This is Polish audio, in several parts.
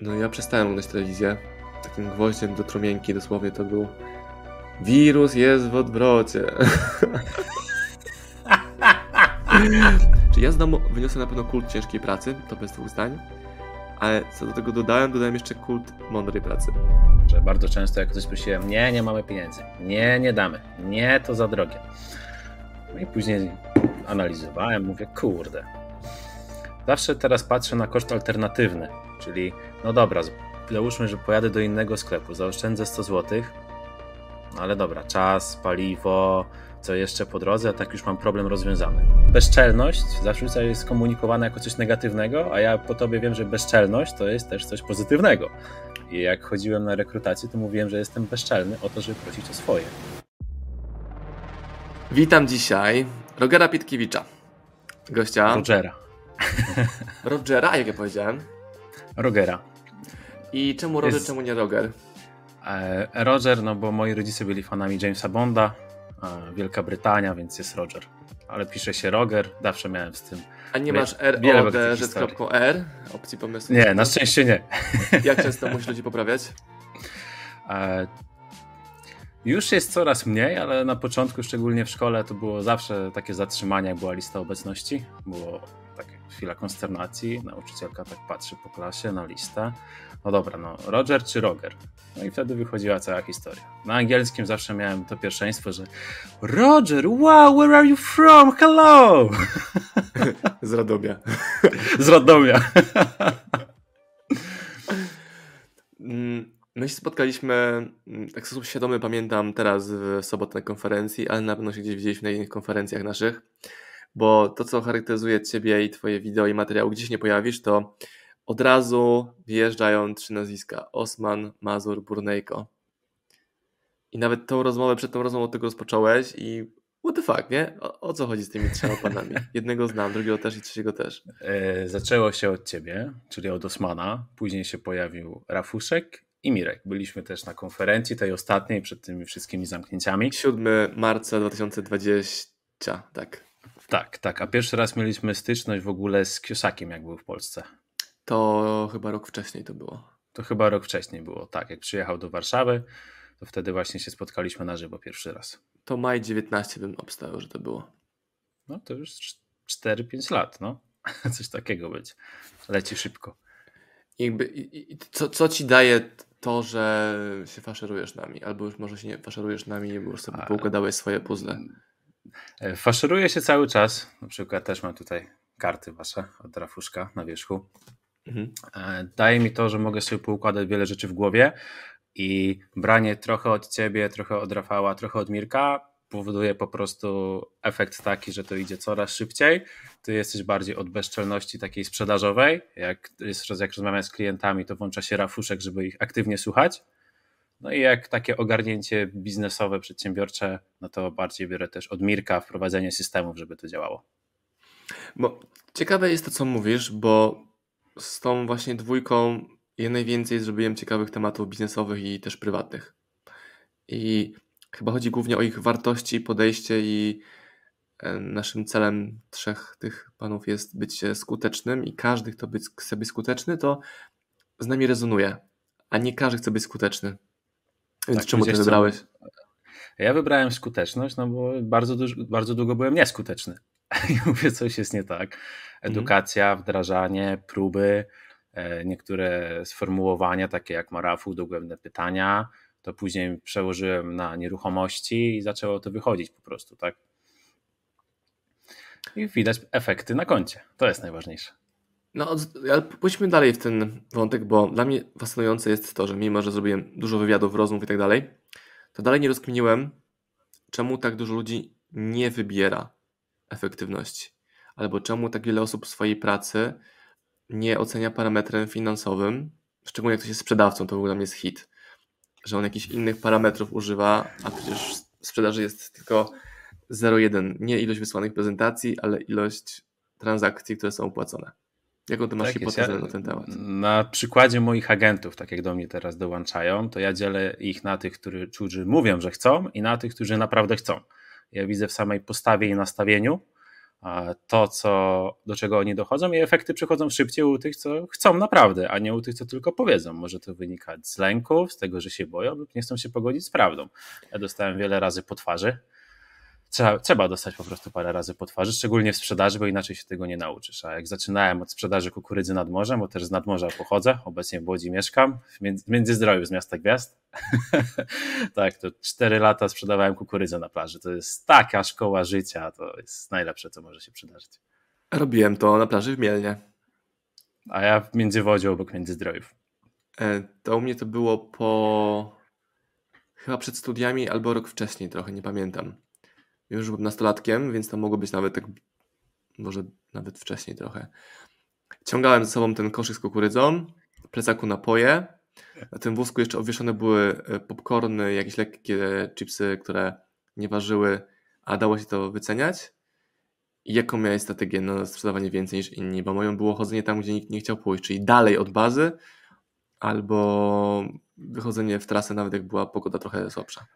No ja przestałem oglądać telewizję. Takim gwoździem do trumienki dosłownie to był wirus jest w odwrocie. Czy ja znam, wyniosę na pewno kult ciężkiej pracy, to bez dwóch zdań, ale co do tego dodałem, dodałem jeszcze kult mądrej pracy. Że bardzo często jak ktoś prosiłem, nie, nie mamy pieniędzy, nie, nie damy, nie, to za drogie. No i później analizowałem, mówię, kurde. Zawsze teraz patrzę na koszt alternatywny, czyli no dobra, załóżmy, że pojadę do innego sklepu, zaoszczędzę 100 zł, no ale dobra, czas, paliwo, co jeszcze po drodze, a tak już mam problem rozwiązany. Bezczelność zawsze jest komunikowana jako coś negatywnego, a ja po tobie wiem, że bezczelność to jest też coś pozytywnego. I jak chodziłem na rekrutację, to mówiłem, że jestem bezczelny o to, żeby prosić o swoje. Witam dzisiaj Rogera Pitkiewicza, gościa. Rogera. Rogera, jak ja powiedziałem. Rogera. I czemu Roger, jest... czemu nie Roger? E, Roger, no bo moi rodzice byli fanami Jamesa Bonda, Wielka Brytania, więc jest Roger. Ale pisze się Roger, zawsze miałem z tym. A nie masz R, O, D, Z, R opcji pomysłu? Nie, na szczęście nie. Jak często musisz ludzi poprawiać? E, już jest coraz mniej, ale na początku, szczególnie w szkole, to było zawsze takie zatrzymanie, jak była lista obecności. Było taka chwila konsternacji. Nauczycielka tak patrzy po klasie na listę no dobra, no Roger czy Roger? No i wtedy wychodziła cała historia. Na angielskim zawsze miałem to pierwszeństwo, że Roger, wow, where are you from? Hello! Z Radomia. Z Radomia. Mm, my się spotkaliśmy, mm, tak w sposób świadomy pamiętam teraz w sobotę na konferencji, ale na pewno się gdzieś widzieliśmy na innych konferencjach naszych, bo to, co charakteryzuje Ciebie i Twoje wideo i materiał, gdzieś nie pojawisz, to od razu wjeżdżają trzy nazwiska: Osman, Mazur, Burnejko. I nawet tą rozmowę, przed tą rozmową od tego rozpocząłeś i what the fuck, nie? O, o, co chodzi z tymi trzema panami? Jednego znam, drugiego też i trzeciego też. E, zaczęło się od ciebie, czyli od Osmana. Później się pojawił Rafuszek i Mirek. Byliśmy też na konferencji, tej ostatniej, przed tymi wszystkimi zamknięciami. 7 marca 2020, tak. Tak, tak. A pierwszy raz mieliśmy styczność w ogóle z Kiosakiem, jak był w Polsce. To chyba rok wcześniej to było. To chyba rok wcześniej było, tak. Jak przyjechał do Warszawy, to wtedy właśnie się spotkaliśmy na żywo pierwszy raz. To maj 19 bym obstawiał, że to było. No to już 4-5 lat, no. Coś takiego być. Leci szybko. I jakby, i, co, co ci daje to, że się faszerujesz nami? Albo już może się nie faszerujesz nami, bo już sobie A... poukładałeś swoje puzzle. E, faszeruję się cały czas. Na przykład też mam tutaj karty wasze od Rafuszka na wierzchu. Mhm. E, daje mi to, że mogę sobie poukładać wiele rzeczy w głowie i branie trochę od ciebie, trochę od Rafała, trochę od Mirka powoduje po prostu efekt taki, że to idzie coraz szybciej. Ty jesteś bardziej od bezczelności takiej sprzedażowej. Jak, jest, jak rozmawiam z klientami, to włącza się rafuszek, żeby ich aktywnie słuchać. No i jak takie ogarnięcie biznesowe, przedsiębiorcze, no to bardziej biorę też od Mirka wprowadzenie systemów, żeby to działało. Bo ciekawe jest to, co mówisz, bo z tą właśnie dwójką ja najwięcej zrobiłem ciekawych tematów biznesowych i też prywatnych. I chyba chodzi głównie o ich wartości, podejście i e, naszym celem trzech tych panów jest być skutecznym i każdy, kto być, chce być skuteczny, to z nami rezonuje, a nie każdy chce być skuteczny. Więc tak, czemu ty wybrałeś? Ja wybrałem skuteczność, no bo bardzo, bardzo długo byłem nieskuteczny. I mówię, coś jest nie tak. Mhm. Edukacja, wdrażanie, próby, e, niektóre sformułowania, takie jak Marafu, dogłębne pytania, to później przełożyłem na nieruchomości i zaczęło to wychodzić po prostu, tak? I widać efekty na koncie. To jest najważniejsze. No, ale pójdźmy dalej w ten wątek, bo dla mnie fascynujące jest to, że mimo, że zrobiłem dużo wywiadów, rozmów i tak dalej, to dalej nie rozkminiłem, czemu tak dużo ludzi nie wybiera efektywności? Albo czemu tak wiele osób swojej pracy nie ocenia parametrem finansowym, szczególnie jak ktoś jest sprzedawcą, to w ogóle jest hit, że on jakichś innych parametrów używa, a przecież w sprzedaży jest tylko 0,1. Nie ilość wysłanych prezentacji, ale ilość transakcji, które są opłacone. Jaką ty masz tak hipotezę ja, na ten temat? Na przykładzie moich agentów, tak jak do mnie teraz dołączają, to ja dzielę ich na tych, którzy mówią, że chcą i na tych, którzy naprawdę chcą. Ja widzę w samej postawie i nastawieniu, to, co, do czego oni dochodzą i efekty przychodzą szybciej u tych, co chcą naprawdę, a nie u tych, co tylko powiedzą. Może to wynikać z lęków, z tego, że się boją lub nie chcą się pogodzić z prawdą. Ja dostałem wiele razy po twarzy, trzeba, trzeba dostać po prostu parę razy po twarzy, szczególnie w sprzedaży, bo inaczej się tego nie nauczysz. A jak zaczynałem od sprzedaży kukurydzy nad morzem, bo też z nadmorza pochodzę, obecnie w Łodzi mieszkam, w Międzyzdroju z miasta Gwiazd. tak, to cztery lata sprzedawałem kukurydzę na plaży. To jest taka szkoła życia, to jest najlepsze, co może się przydarzyć. Robiłem to na plaży w Mielnie. A ja w Międzywodziu obok Międzyzdrojów. E, to u mnie to było po... Chyba przed studiami albo rok wcześniej trochę, nie pamiętam już byłem nastolatkiem, więc to mogło być nawet tak, może nawet wcześniej trochę. Ciągałem ze sobą ten koszyk z kukurydzą, plecaku napoje. Na tym wózku jeszcze obwieszone były e, popcorny, jakieś lekkie chipsy, które nie ważyły, a dało się to wyceniać. I jaką miałeś strategię na sprzedawanie więcej niż inni? Bo moją było chodzenie tam, gdzie nikt nie chciał pójść, czyli dalej od bazy, albo wychodzenie w trasę, nawet jak była pogoda trochę słabsza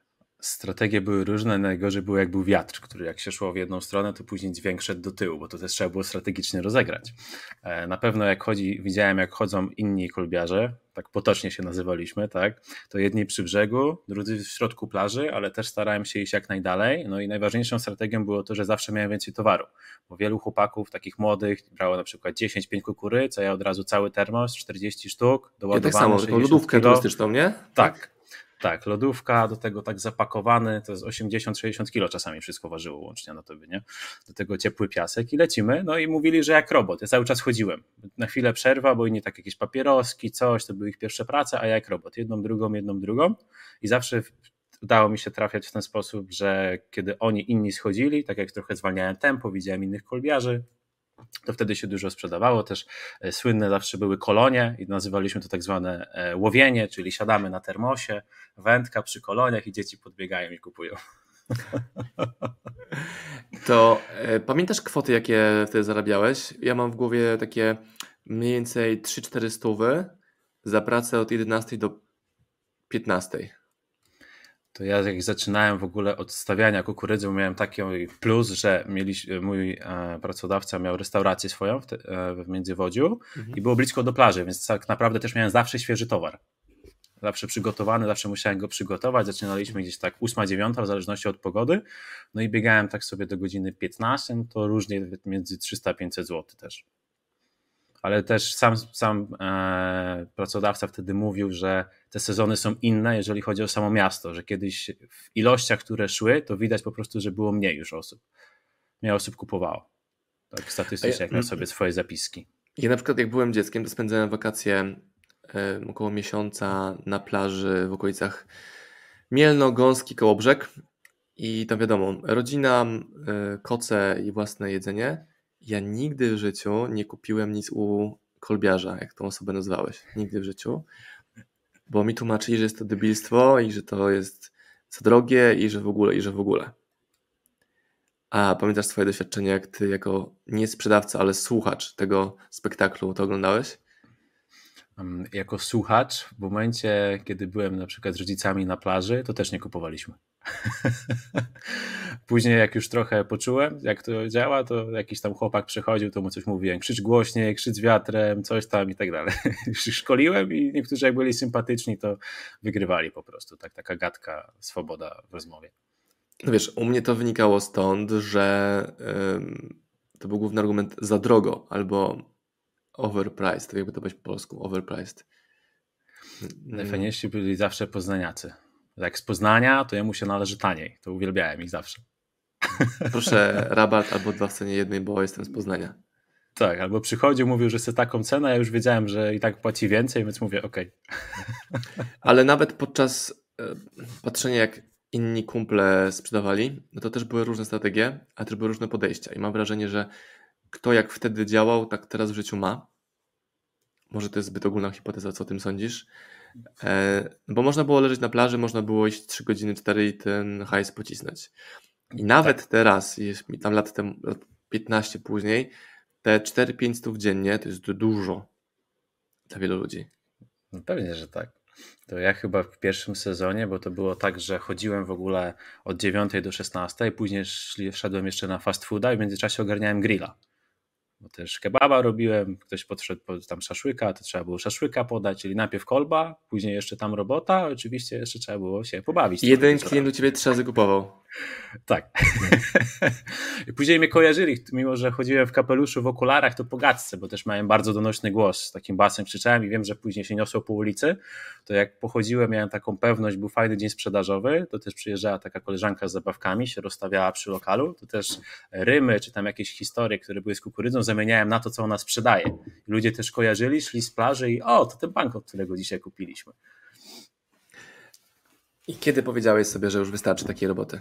strategie były różne. Najgorzej było jak był wiatr, który jak się szło w jedną stronę, to później dźwięk szedł do tyłu, bo to też trzeba było strategicznie rozegrać. E, na pewno jak chodzi, widziałem jak chodzą inni kolbiarze, tak potocznie się nazywaliśmy, tak, to jedni przy brzegu, drudzy w środku plaży, ale też starałem się iść jak najdalej. No i najważniejszą strategią było to, że zawsze miałem więcej towaru, bo wielu chłopaków, takich młodych, brało na przykład 10-5 kukury, co ja od razu cały termos, 40 sztuk, doładowany. Ja tak samo, taką lodówkę turystyczną, nie? Tak, tak, lodówka, do tego tak zapakowany, to jest 80-60 kilo czasami wszystko ważyło łącznie na tobie, nie? Do tego ciepły piasek i lecimy, no i mówili, że jak robot, ja cały czas chodziłem. Na chwilę przerwa, bo inni tak jakieś papieroski, coś, to były ich pierwsze prace, a ja jak robot, jedną, drugą, jedną, drugą i zawsze udało mi się trafiać w ten sposób, że kiedy oni inni schodzili, tak jak trochę zwalniałem tempo, widziałem innych kolbiarzy, to wtedy się dużo sprzedawało. Też e, słynne zawsze były kolonie i nazywaliśmy to tak zwane e, łowienie, czyli siadamy na termosie, wędka przy koloniach i dzieci podbiegają i kupują. To e, pamiętasz kwoty, jakie wtedy zarabiałeś? Ja mam w głowie takie mniej więcej 3-4 stówy za pracę od 11 do 15 to ja jak zaczynałem w ogóle od stawiania kukurydzy, miałem taki plus, że mieli, mój e, pracodawca miał restaurację swoją w, te, e, w Międzywodziu mhm. i było blisko do plaży, więc tak naprawdę też miałem zawsze świeży towar. Zawsze przygotowany, zawsze musiałem go przygotować. Zaczynaliśmy gdzieś tak 8-9 w zależności od pogody. No i biegałem tak sobie do godziny 15, no to różnie między 300-500 zł też ale też sam, sam e, pracodawca wtedy mówił, że te sezony są inne, jeżeli chodzi o samo miasto, że kiedyś w ilościach, które szły, to widać po prostu, że było mniej już osób. Mniej osób kupowało. Tak statystycznie, jak na sobie swoje zapiski. Ja na przykład jak byłem dzieckiem, to spędzałem wakacje e, około miesiąca na plaży w okolicach Mielno, Gąski, Kołobrzeg i tam wiadomo, rodzina, e, koce i własne jedzenie ja nigdy w życiu nie kupiłem nic u kolbiarza, jak tą osobę nazwałeś. Nigdy w życiu. Bo mi tłumaczyli, że jest to debilstwo i że to jest za drogie i że w ogóle, i że w ogóle. A pamiętasz swoje doświadczenie, jak ty jako nie sprzedawca, ale słuchacz tego spektaklu to oglądałeś? Jako słuchacz, w momencie, kiedy byłem na przykład z rodzicami na plaży, to też nie kupowaliśmy. Później jak już trochę poczułem, jak to działa, to jakiś tam chłopak przychodził, to mu coś mówiłem, krzycz głośniej, krzycz wiatrem, coś tam i tak dalej. Szkoliłem i niektórzy jak byli sympatyczni, to wygrywali po prostu. Tak, taka gadka, swoboda w rozmowie. No wiesz, u mnie to wynikało stąd, że to był główny argument za drogo albo overpriced, tak jakby to powiedzieć po polsku, overpriced. Najfajniejsi byli zawsze poznaniacy. Jak z Poznania, to jemu się należy taniej. To uwielbiałem ich zawsze. Proszę rabat albo dwa w cenie jednej, bo jestem z Poznania. Tak, albo przychodził, mówił, że chce taką cenę, ja już wiedziałem, że i tak płaci więcej, więc mówię, ok. Ale nawet podczas e, patrzenia, jak inni kumple sprzedawali, no to też były różne strategie, a też były różne podejścia. I mam wrażenie, że kto jak wtedy działał, tak teraz w życiu ma. Może to jest zbyt ogólna hipoteza, co o tym sądzisz? E, bo można było leżeć na plaży, można było iść 3 godziny, 4 i ten hajs pocisnąć. I nawet tak. teraz, tam lat, temu, lat 15 później, te 4-5 stów dziennie to jest dużo dla wielu ludzi. No pewnie, że tak. to ja chyba w pierwszym sezonie, bo to było tak, że chodziłem w ogóle od 9 do 16, później szedłem jeszcze na fast fooda i w międzyczasie ogarniałem grilla bo też kebaba robiłem, ktoś podszedł po tam szaszłyka, to trzeba było szaszłyka podać, czyli najpierw kolba, później jeszcze tam robota, oczywiście jeszcze trzeba było się pobawić. Jeden klient u ciebie trzy razy kupował. Tak. I później mnie kojarzyli, mimo że chodziłem w kapeluszu, w okularach, to po gadce, bo też miałem bardzo donośny głos, z takim basem krzyczałem i wiem, że później się niosło po ulicy, to jak pochodziłem, miałem taką pewność, był fajny dzień sprzedażowy, to też przyjeżdżała taka koleżanka z zabawkami, się rozstawiała przy lokalu, to też rymy, czy tam jakieś historie, które były z kukurydzą, zamieniałem na to, co ona sprzedaje. Ludzie też kojarzyli, szli z plaży i o, to ten bank, od którego dzisiaj kupiliśmy. I kiedy powiedziałeś sobie, że już wystarczy takiej roboty?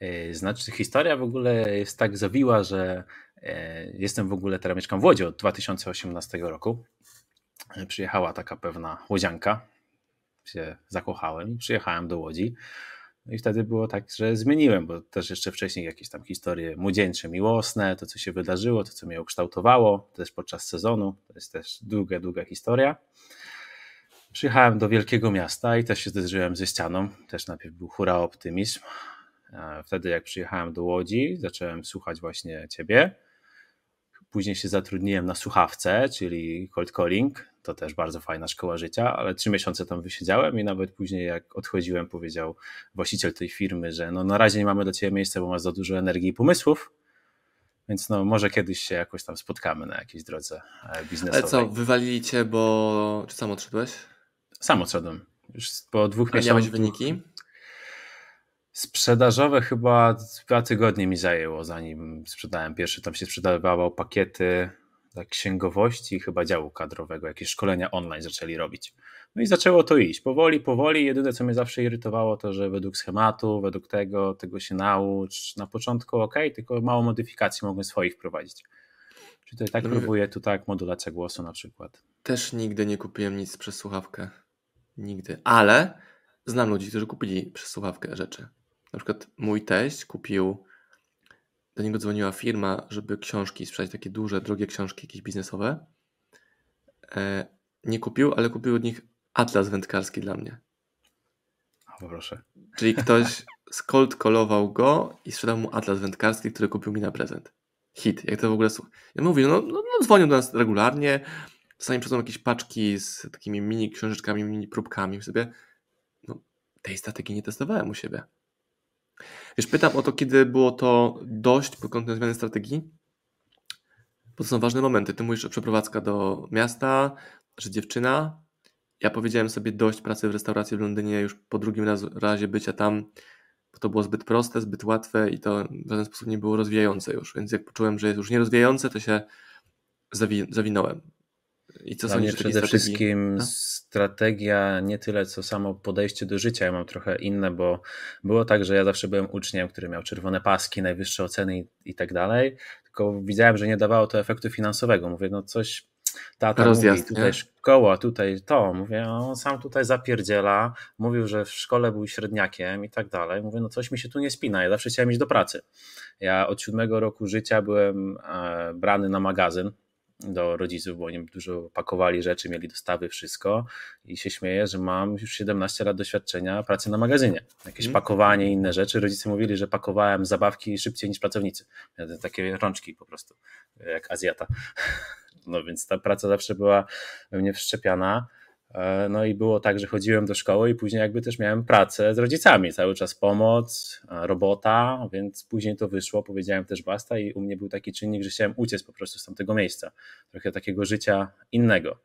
E, znaczy, historia w ogóle jest tak zawiła, że e, jestem w ogóle, teraz mieszkam w Łodzi od 2018 roku. E, przyjechała taka pewna łodzianka, się zakochałem i przyjechałem do Łodzi. No i wtedy było tak, że zmieniłem, bo też jeszcze wcześniej jakieś tam historie młodzieńcze, miłosne, to co się wydarzyło, to co mnie ukształtowało, też podczas sezonu, to jest też długa, długa historia. Przyjechałem do wielkiego miasta i też się zderzyłem ze ścianą. Też najpierw był hura optymizm. Wtedy jak przyjechałem do Łodzi, zacząłem słuchać właśnie ciebie. Później się zatrudniłem na słuchawce, czyli cold calling. To też bardzo fajna szkoła życia, ale trzy miesiące tam wysiedziałem i nawet później jak odchodziłem, powiedział właściciel tej firmy, że no na razie nie mamy dla ciebie miejsca, bo masz za dużo energii i pomysłów, więc no może kiedyś się jakoś tam spotkamy na jakiejś drodze e, biznesowej. Ale co, wywalili cię, bo... czy sam odszedłeś? Sam odszedłem. Już po dwóch miesiącach. miałeś wyniki? Sprzedażowe chyba dwa tygodnie mi zajęło, zanim sprzedałem pierwszy. Tam się sprzedawało pakiety tak, księgowości, chyba działu kadrowego, jakieś szkolenia online zaczęli robić. No i zaczęło to iść. Powoli, powoli. Jedyne, co mnie zawsze irytowało, to że według schematu, według tego, tego się naucz. Na początku ok, tylko mało modyfikacji mogłem swoich wprowadzić. Czyli tutaj tak no, próbuję, tu tak, modulacja głosu na przykład. Też nigdy nie kupiłem nic przez słuchawkę. Nigdy. Ale znam ludzi, którzy kupili przez słuchawkę rzeczy. Na przykład mój teść kupił, do niego dzwoniła firma, żeby książki sprzedać, takie duże, drogie książki jakieś biznesowe. E, nie kupił, ale kupił od nich atlas wędkarski dla mnie. O, proszę. Czyli ktoś skold kolował go i sprzedał mu atlas wędkarski, który kupił mi na prezent. Hit, jak to w ogóle słucha. Ja mówię, no, no, no dzwonią do nas regularnie, czasami przychodzą jakieś paczki z takimi mini książeczkami, mini próbkami. Sobie, no, tej strategii nie testowałem u siebie. Wiesz, pytam o to, kiedy było to dość pod kątem zmiany strategii, bo to są ważne momenty. Ty mówisz, że przeprowadzka do miasta, że dziewczyna. Ja powiedziałem sobie dość pracy w restauracji w Londynie już po drugim razu, razie bycia tam, bo to było zbyt proste, zbyt łatwe i to w żaden sposób nie było rozwijające już. Więc jak poczułem, że jest już nierozwijające, to się zawi zawinąłem. I co Dla mnie przede wszystkim no? strategia nie tyle co samo podejście do życia. Ja mam trochę inne, bo było tak, że ja zawsze byłem uczniem, który miał czerwone paski, najwyższe oceny i, i tak dalej. Tylko widziałem, że nie dawało to efektu finansowego. Mówię, no coś tata Rozjazd, mówi, tutaj nie? szkoła, tutaj to. Mówię, on sam tutaj zapierdziela. Mówił, że w szkole był średniakiem i tak dalej. Mówię, no coś mi się tu nie spina. Ja zawsze chciałem iść do pracy. Ja od siódmego roku życia byłem e, brany na magazyn do rodziców, bo oni dużo pakowali rzeczy, mieli dostawy, wszystko i się śmieję, że mam już 17 lat doświadczenia pracy na magazynie. Jakieś mm. pakowanie, inne rzeczy. Rodzice mówili, że pakowałem zabawki szybciej niż pracownicy. Takie rączki po prostu, jak Azjata. No więc ta praca zawsze była we mnie wszczepiana. E, no i było tak, że chodziłem do szkoły i później jakby też miałem pracę z rodzicami, cały czas pomoc, e, robota, więc później to wyszło, powiedziałem też basta i u mnie był taki czynnik, że chciałem uciec po prostu z tamtego miejsca, trochę takiego życia innego.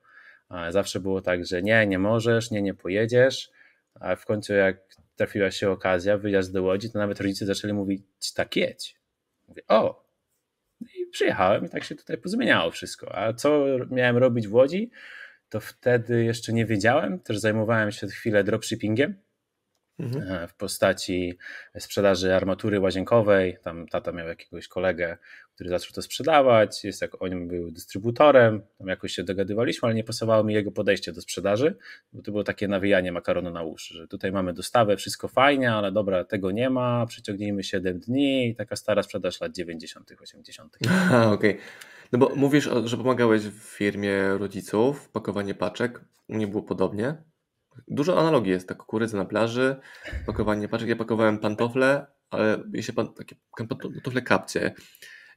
E, zawsze było tak, że nie, nie możesz, nie, nie pojedziesz, a w końcu jak trafiła się okazja, wyjazd do Łodzi, to nawet rodzice zaczęli mówić, tak jedź. Mówię, o, i przyjechałem i tak się tutaj pozmieniało wszystko. A co miałem robić w Łodzi? To wtedy jeszcze nie wiedziałem. Też zajmowałem się chwilę dropshippingiem mhm. E, w postaci sprzedaży armatury łazienkowej. Tam tata miał jakiegoś kolegę, który zaczął to sprzedawać. Jest jak on był dystrybutorem. Tam jakoś się dogadywaliśmy, ale nie pasowało mi jego podejście do sprzedaży, bo to było takie nawijanie makaronu na uszy, że tutaj mamy dostawę, wszystko fajnie, ale dobra, tego nie ma, przeciągnijmy 7 dni i taka stara sprzedaż lat 90., 80. Okej. Okay. No bo mówisz, że pomagałeś w firmie rodziców, pakowanie paczek. U mnie było podobnie. Dużo analogii jest, tak kukurydza na plaży, pakowanie paczek. Ja pakowałem pantofle, ale się pan, takie pantofle kapcie.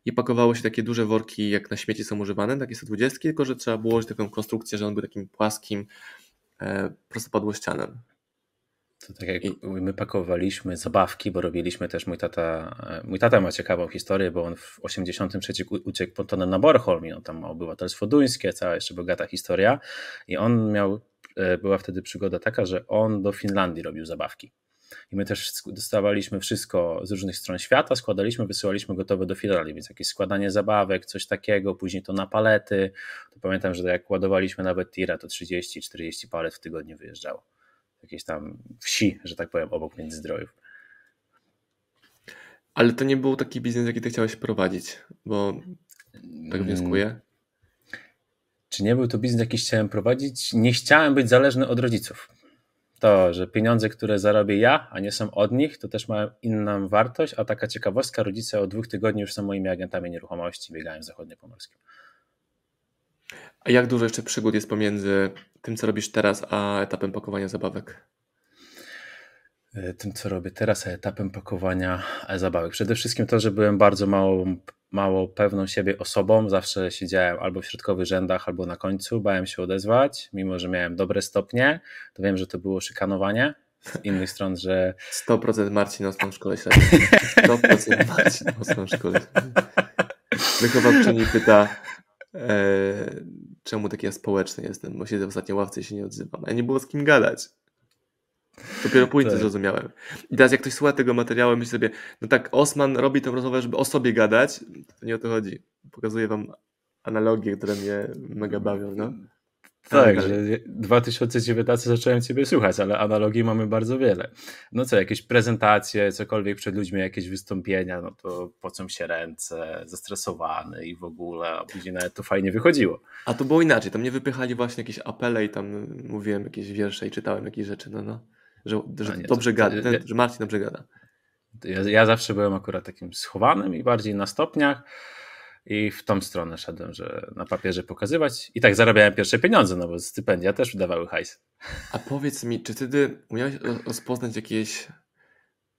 I pakowało się takie duże worki, jak na śmieci są używane, takie 120, tylko że trzeba było taką konstrukcję, że on był takim płaskim, e, prostopadłościanem. To tak jak I... my pakowaliśmy zabawki, bo robiliśmy też mój tata. Mój tata ma ciekawą historię, bo on w 83 uciekł pontonem na Bornholm i on tam ma obywatelstwo duńskie, cała jeszcze bogata historia. I on miał, e, była wtedy przygoda taka, że on do Finlandii robił zabawki. I my też dostawaliśmy wszystko z różnych stron świata, składaliśmy, wysyłaliśmy gotowe do Finlandii, więc jakieś składanie zabawek, coś takiego, później to na palety. To pamiętam, że jak ładowaliśmy nawet tira, to 30-40 palet w tygodniu wyjeżdżało jakiejś tam wsi, że tak powiem, obok Międzyzdrojów. Ale to nie był taki biznes, jaki ty chciałeś prowadzić, bo tak wnioskuję. Czy nie był to biznes, jaki chciałem prowadzić? Nie chciałem być zależny od rodziców. To, że pieniądze, które zarobię ja, a nie są od nich, to też ma inną wartość, a taka ciekawostka, rodzice od dwóch tygodni już są moimi agentami nieruchomości, biegają w zachodniopomorskim. A jak dużo jeszcze przygód jest pomiędzy tym, co robisz teraz, a etapem pakowania zabawek? E, tym, co robię teraz, a etapem pakowania zabawek. Przede wszystkim to, że byłem bardzo mało, mało pewną siebie osobą. Zawsze siedziałem albo w środkowych rzędach, albo na końcu. Bałem się odezwać, mimo że miałem dobre stopnie. To wiem, że to było szykanowanie z innych stron, że. 100% Marcin Osman w szkole średniej. 100% Marcin Osman w szkole średniej. Wychowawczyni pyta, e, czemu taki ja społeczny jestem, bo siedzę w ostatniej ławce i się nie odzywam. A nie było z kim gadać. Dopiero później tak. zrozumiałem. I teraz jak ktoś słucha tego materiału myśli sobie, no tak, Osman robi tę rozmowę, żeby o sobie gadać, to nie o to chodzi. Pokazuję wam analogie, które mnie mega bawią, no. Tak, że 2019 zacząłem Ciebie słuchać, ale analogii mamy bardzo wiele. No co, jakieś prezentacje, cokolwiek przed ludźmi, jakieś wystąpienia, no to pocą się ręce, zestresowany i w ogóle, a później nawet to fajnie wychodziło. A to było inaczej, tam nie wypychali właśnie jakieś apele i tam mówiłem jakieś wiersze i czytałem jakieś rzeczy, no no, że, że nie, dobrze to, gada, ten, że Marcin dobrze gada. Ja, ja zawsze byłem akurat takim schowanym i bardziej na stopniach, i w tą stronę szedłem, że na papierze pokazywać. I tak zarabiałem pierwsze pieniądze, no bo stypendia też wydawały hajs. A powiedz mi, czy wtedy umiałeś rozpoznać jakieś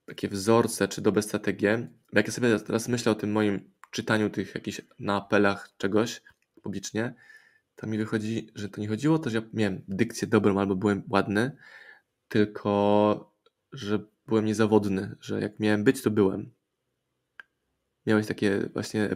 takie wzorce, czy dobre strategie? Bo jak ja sobie teraz myślę o tym moim czytaniu tych jakichś na apelach czegoś publicznie, to mi wychodzi, że to nie chodziło o to, że ja miałem dykcję dobrą albo byłem ładny, tylko że byłem niezawodny, że jak miałem być, to byłem. Miałeś takie właśnie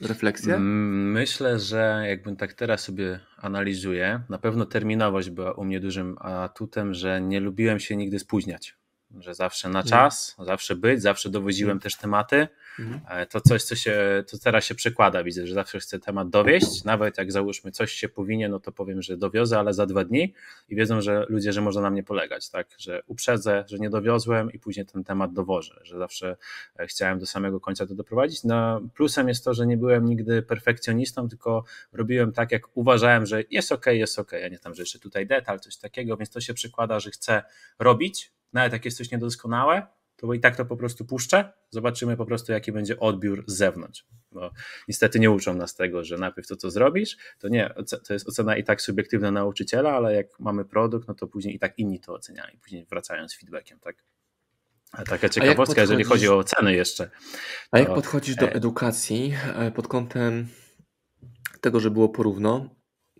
refleksje? Myślę, że jakbym tak teraz sobie analizuję, na pewno terminowość była u mnie dużym atutem, że nie lubiłem się nigdy spóźniać że zawsze na mhm. czas, zawsze być, zawsze dowoziłem mhm. też tematy. Mhm. E, to coś, co się, to teraz się przekłada, widzę, że zawsze chcę temat dowieść, nawet jak załóżmy coś się powinien, no to powiem, że dowiozę, ale za dwa dni i wiedzą, że ludzie, że można na mnie polegać, tak, że uprzedzę, że nie dowiozłem i później ten temat dowożę, że zawsze e, chciałem do samego końca to doprowadzić. No, plusem jest to, że nie byłem nigdy perfekcjonistą, tylko robiłem tak, jak uważałem, że jest ok, jest ok, a nie tam, że jeszcze tutaj detal, coś takiego, więc to się przekłada, że chcę robić, nawet jak jest coś niedoskonałe, to i tak to po prostu puszczę, zobaczymy po prostu jaki będzie odbiór z zewnątrz. Bo niestety nie uczą nas tego, że najpierw to co zrobisz, to nie, to jest ocena i tak subiektywna nauczyciela, ale jak mamy produkt, no to później i tak inni to oceniają później wracają z feedbackiem, tak? A taka ciekawostka, a jeżeli chodzi o oceny jeszcze. A jak podchodzisz do e- edukacji e, pod kątem tego, że było porówno?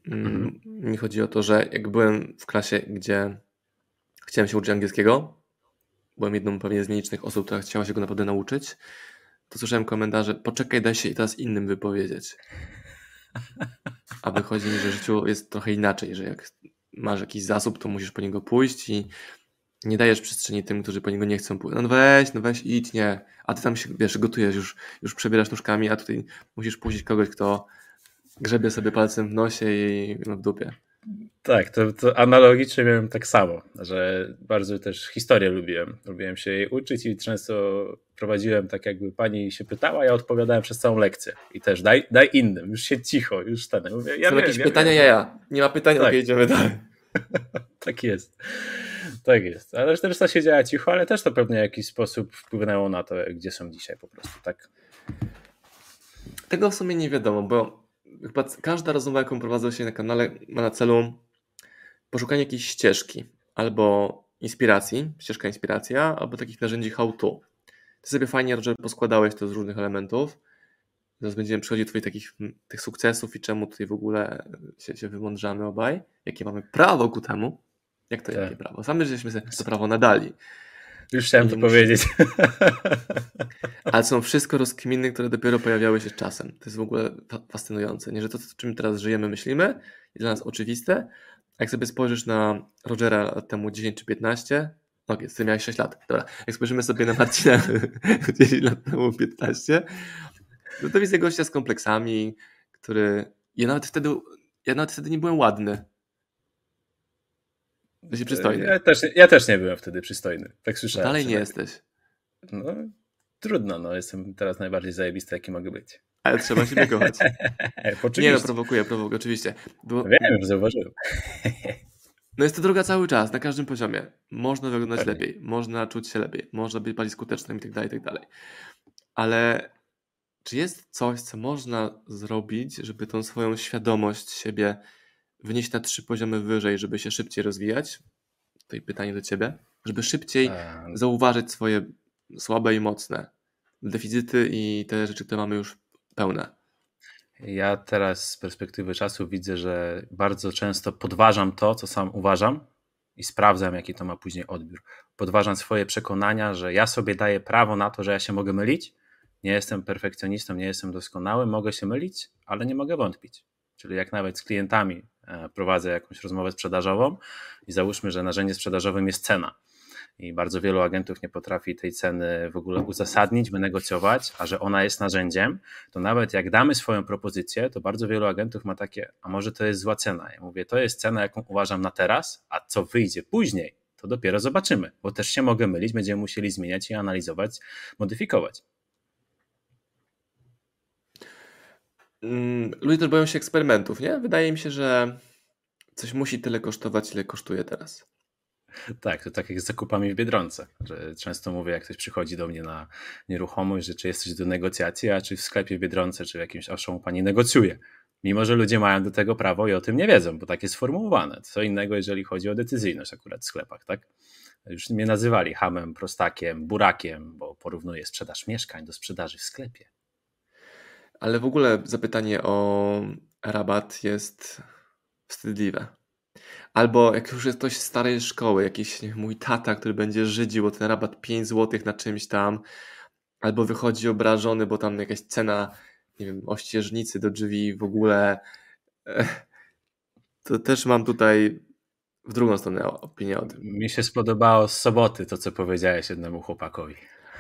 Mm, mhm. Mi chodzi o to, że jak byłem w klasie, gdzie chciałem się uczyć angielskiego, byłem jedną pewnie z nielicznych osób, która chciała się go naprawdę nauczyć, to słyszałem komentarze, poczekaj, daj się i teraz innym wypowiedzieć. A wychodzi mi, że w życiu jest trochę inaczej, że jak masz jakiś zasób, to musisz po niego pójść i nie dajesz przestrzeni tym, którzy po niego nie chcą pójść. No weź, no weź, idź, nie. A ty tam się, wiesz, gotujesz, już, już przebierasz nóżkami, a tutaj musisz puścić kogoś, kto grzebie sobie palcem w nosie i no, w dupie. Tak, to, to, analogicznie miałem tak samo, że bardzo też historię lubiłem. Lubiłem się jej uczyć i często prowadziłem tak, jakby pani się pytała, ja odpowiadałem przez całą lekcję. I też daj, daj innym, już się cicho, już ten. Mówię, ja Są wiem, jakieś ja pytania, ja, ja. Nie ma pytań, tak. okej, idziemy dalej. tak jest. Tak jest. Ale też to siedziała cicho, ale też to pewnie w jakiś sposób wpłynęło na to, gdzie są dzisiaj po prostu, tak? Tego w sumie nie wiadomo, bo chyba każda rozmowa, jaką prowadzę się na kanale, ma na celu poszukanie jakiejś ścieżki albo inspiracji, ścieżka inspiracja, albo takich narzędzi how to. Ty sobie fajnie, Roger, poskładałeś to z różnych elementów. Zaraz będziemy przechodzić do twoich takich tych sukcesów i czemu tutaj w ogóle się, się wymądrzamy obaj, jakie mamy prawo ku temu. Jak to, tak. jakie prawo? Sami żeśmy sobie to prawo nadali. Już chciałem to powiedzieć. Ale są wszystko rozkminy, które dopiero pojawiały się z czasem. To jest w ogóle fascynujące. Nie, że to, czym teraz żyjemy, myślimy, jest dla nas oczywiste. A jak sobie spojrzysz na Rogera lat temu 10 czy 15, no okay, ty miałeś 6 lat, dobra. Jak spojrzymy sobie na Marcina 10 lat temu 15, no to widzę gościa z kompleksami, który... Ja nawet wtedy, ja nawet wtedy nie byłem ładny. Jesteś przystojny. Ja też, ja też nie byłem wtedy przystojny. Tak słyszałem. Dalej nie jesteś. No, trudno, no. Jestem teraz najbardziej zajebisty, jaki mogę być. Ale trzeba się kochać. nie no, prowokuję, prowokuję, oczywiście. Bo... Wiem, zauważyłem. no jest to droga cały czas, na każdym poziomie. Można wyglądać Pewnie. lepiej, można czuć się lepiej, można być bardziej skutecznym i tak dalej, i tak dalej. Ale czy jest coś, co można zrobić, żeby tą swoją świadomość siebie wynieść na trzy poziomy wyżej, żeby się szybciej rozwijać? Tutaj pytanie do ciebie. Żeby szybciej um. zauważyć swoje słabe i mocne deficyty i te rzeczy, które mamy już pełne. Ja teraz z perspektywy czasu widzę, że bardzo często podważam to, co sam uważam i sprawdzam, jaki to ma później odbiór. Podważam swoje przekonania, że ja sobie daję prawo na to, że ja się mogę mylić. Nie jestem perfekcjonistą, nie jestem doskonały, mogę się mylić, ale nie mogę wątpić. Czyli jak nawet z klientami prowadzę jakąś rozmowę sprzedażową i załóżmy, że narzędzie sprzedażowym jest cena i bardzo wielu agentów nie potrafi tej ceny w ogóle uzasadnić, wynegocjować, a że ona jest narzędziem, to nawet jak damy swoją propozycję, to bardzo wielu agentów ma takie, a może to jest zła cena. Ja mówię, to jest cena, jaką uważam na teraz, a co wyjdzie później, to dopiero zobaczymy, bo też się mogę mylić, będziemy musieli zmieniać i analizować, modyfikować. Ludzie też boją się eksperymentów, nie? Wydaje mi się, że coś musi tyle kosztować, ile kosztuje teraz. Tak, to tak jak z zakupami w Biedronce, że często mówię, jak ktoś przychodzi do mnie na nieruchomość, że czy jesteś do negocjacji, a czy w sklepie w Biedronce, czy w jakimś owszą pani negocjuje. Mimo, że ludzie mają do tego prawo i o tym nie wiedzą, bo tak jest sformułowane. Co innego, jeżeli chodzi o decyzyjność akurat w sklepach, tak? Już mnie nazywali hamem, prostakiem, burakiem, bo porównuję sprzedaż mieszkań do sprzedaży w sklepie. Ale w ogóle zapytanie o rabat jest wstydliwe. Albo jak już jest ktoś z starej szkoły, jakiś nie, mój tata, który będzie żydził o ten rabat 5 zł na czymś tam, albo wychodzi obrażony, bo tam jakaś cena, nie wiem, ościeżnicy do drzwi w ogóle. To też mam tutaj w drugą stronę opinię o tym. Mi się spodobało z soboty to, co powiedziałeś jednemu chłopakowi.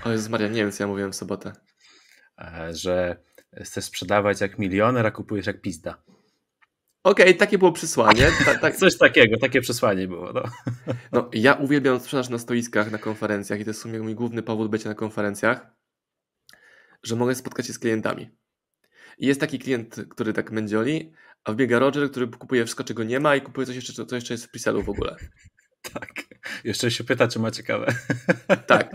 O Jezus Maria, nie wiem, co ja mówiłem w sobotę. E, że chcesz sprzedawać jak milioner, a kupujesz jak pizda. Okej, okay, takie było przesłanie. Ta, ta... Coś takiego, takie przesłanie było. No. no. ja uwielbiam sprzedaż na stoiskach, na konferencjach i to jest w sumie mój główny powód bycia na konferencjach, że mogę spotkać się z klientami. I jest taki klient, który tak mędzioli, a wbiega Roger, który kupuje wszystko, czego nie ma i kupuje coś jeszcze, co jeszcze jest w preselu w ogóle. Tak. Jeszcze się pyta, czy ma ciekawe. Tak.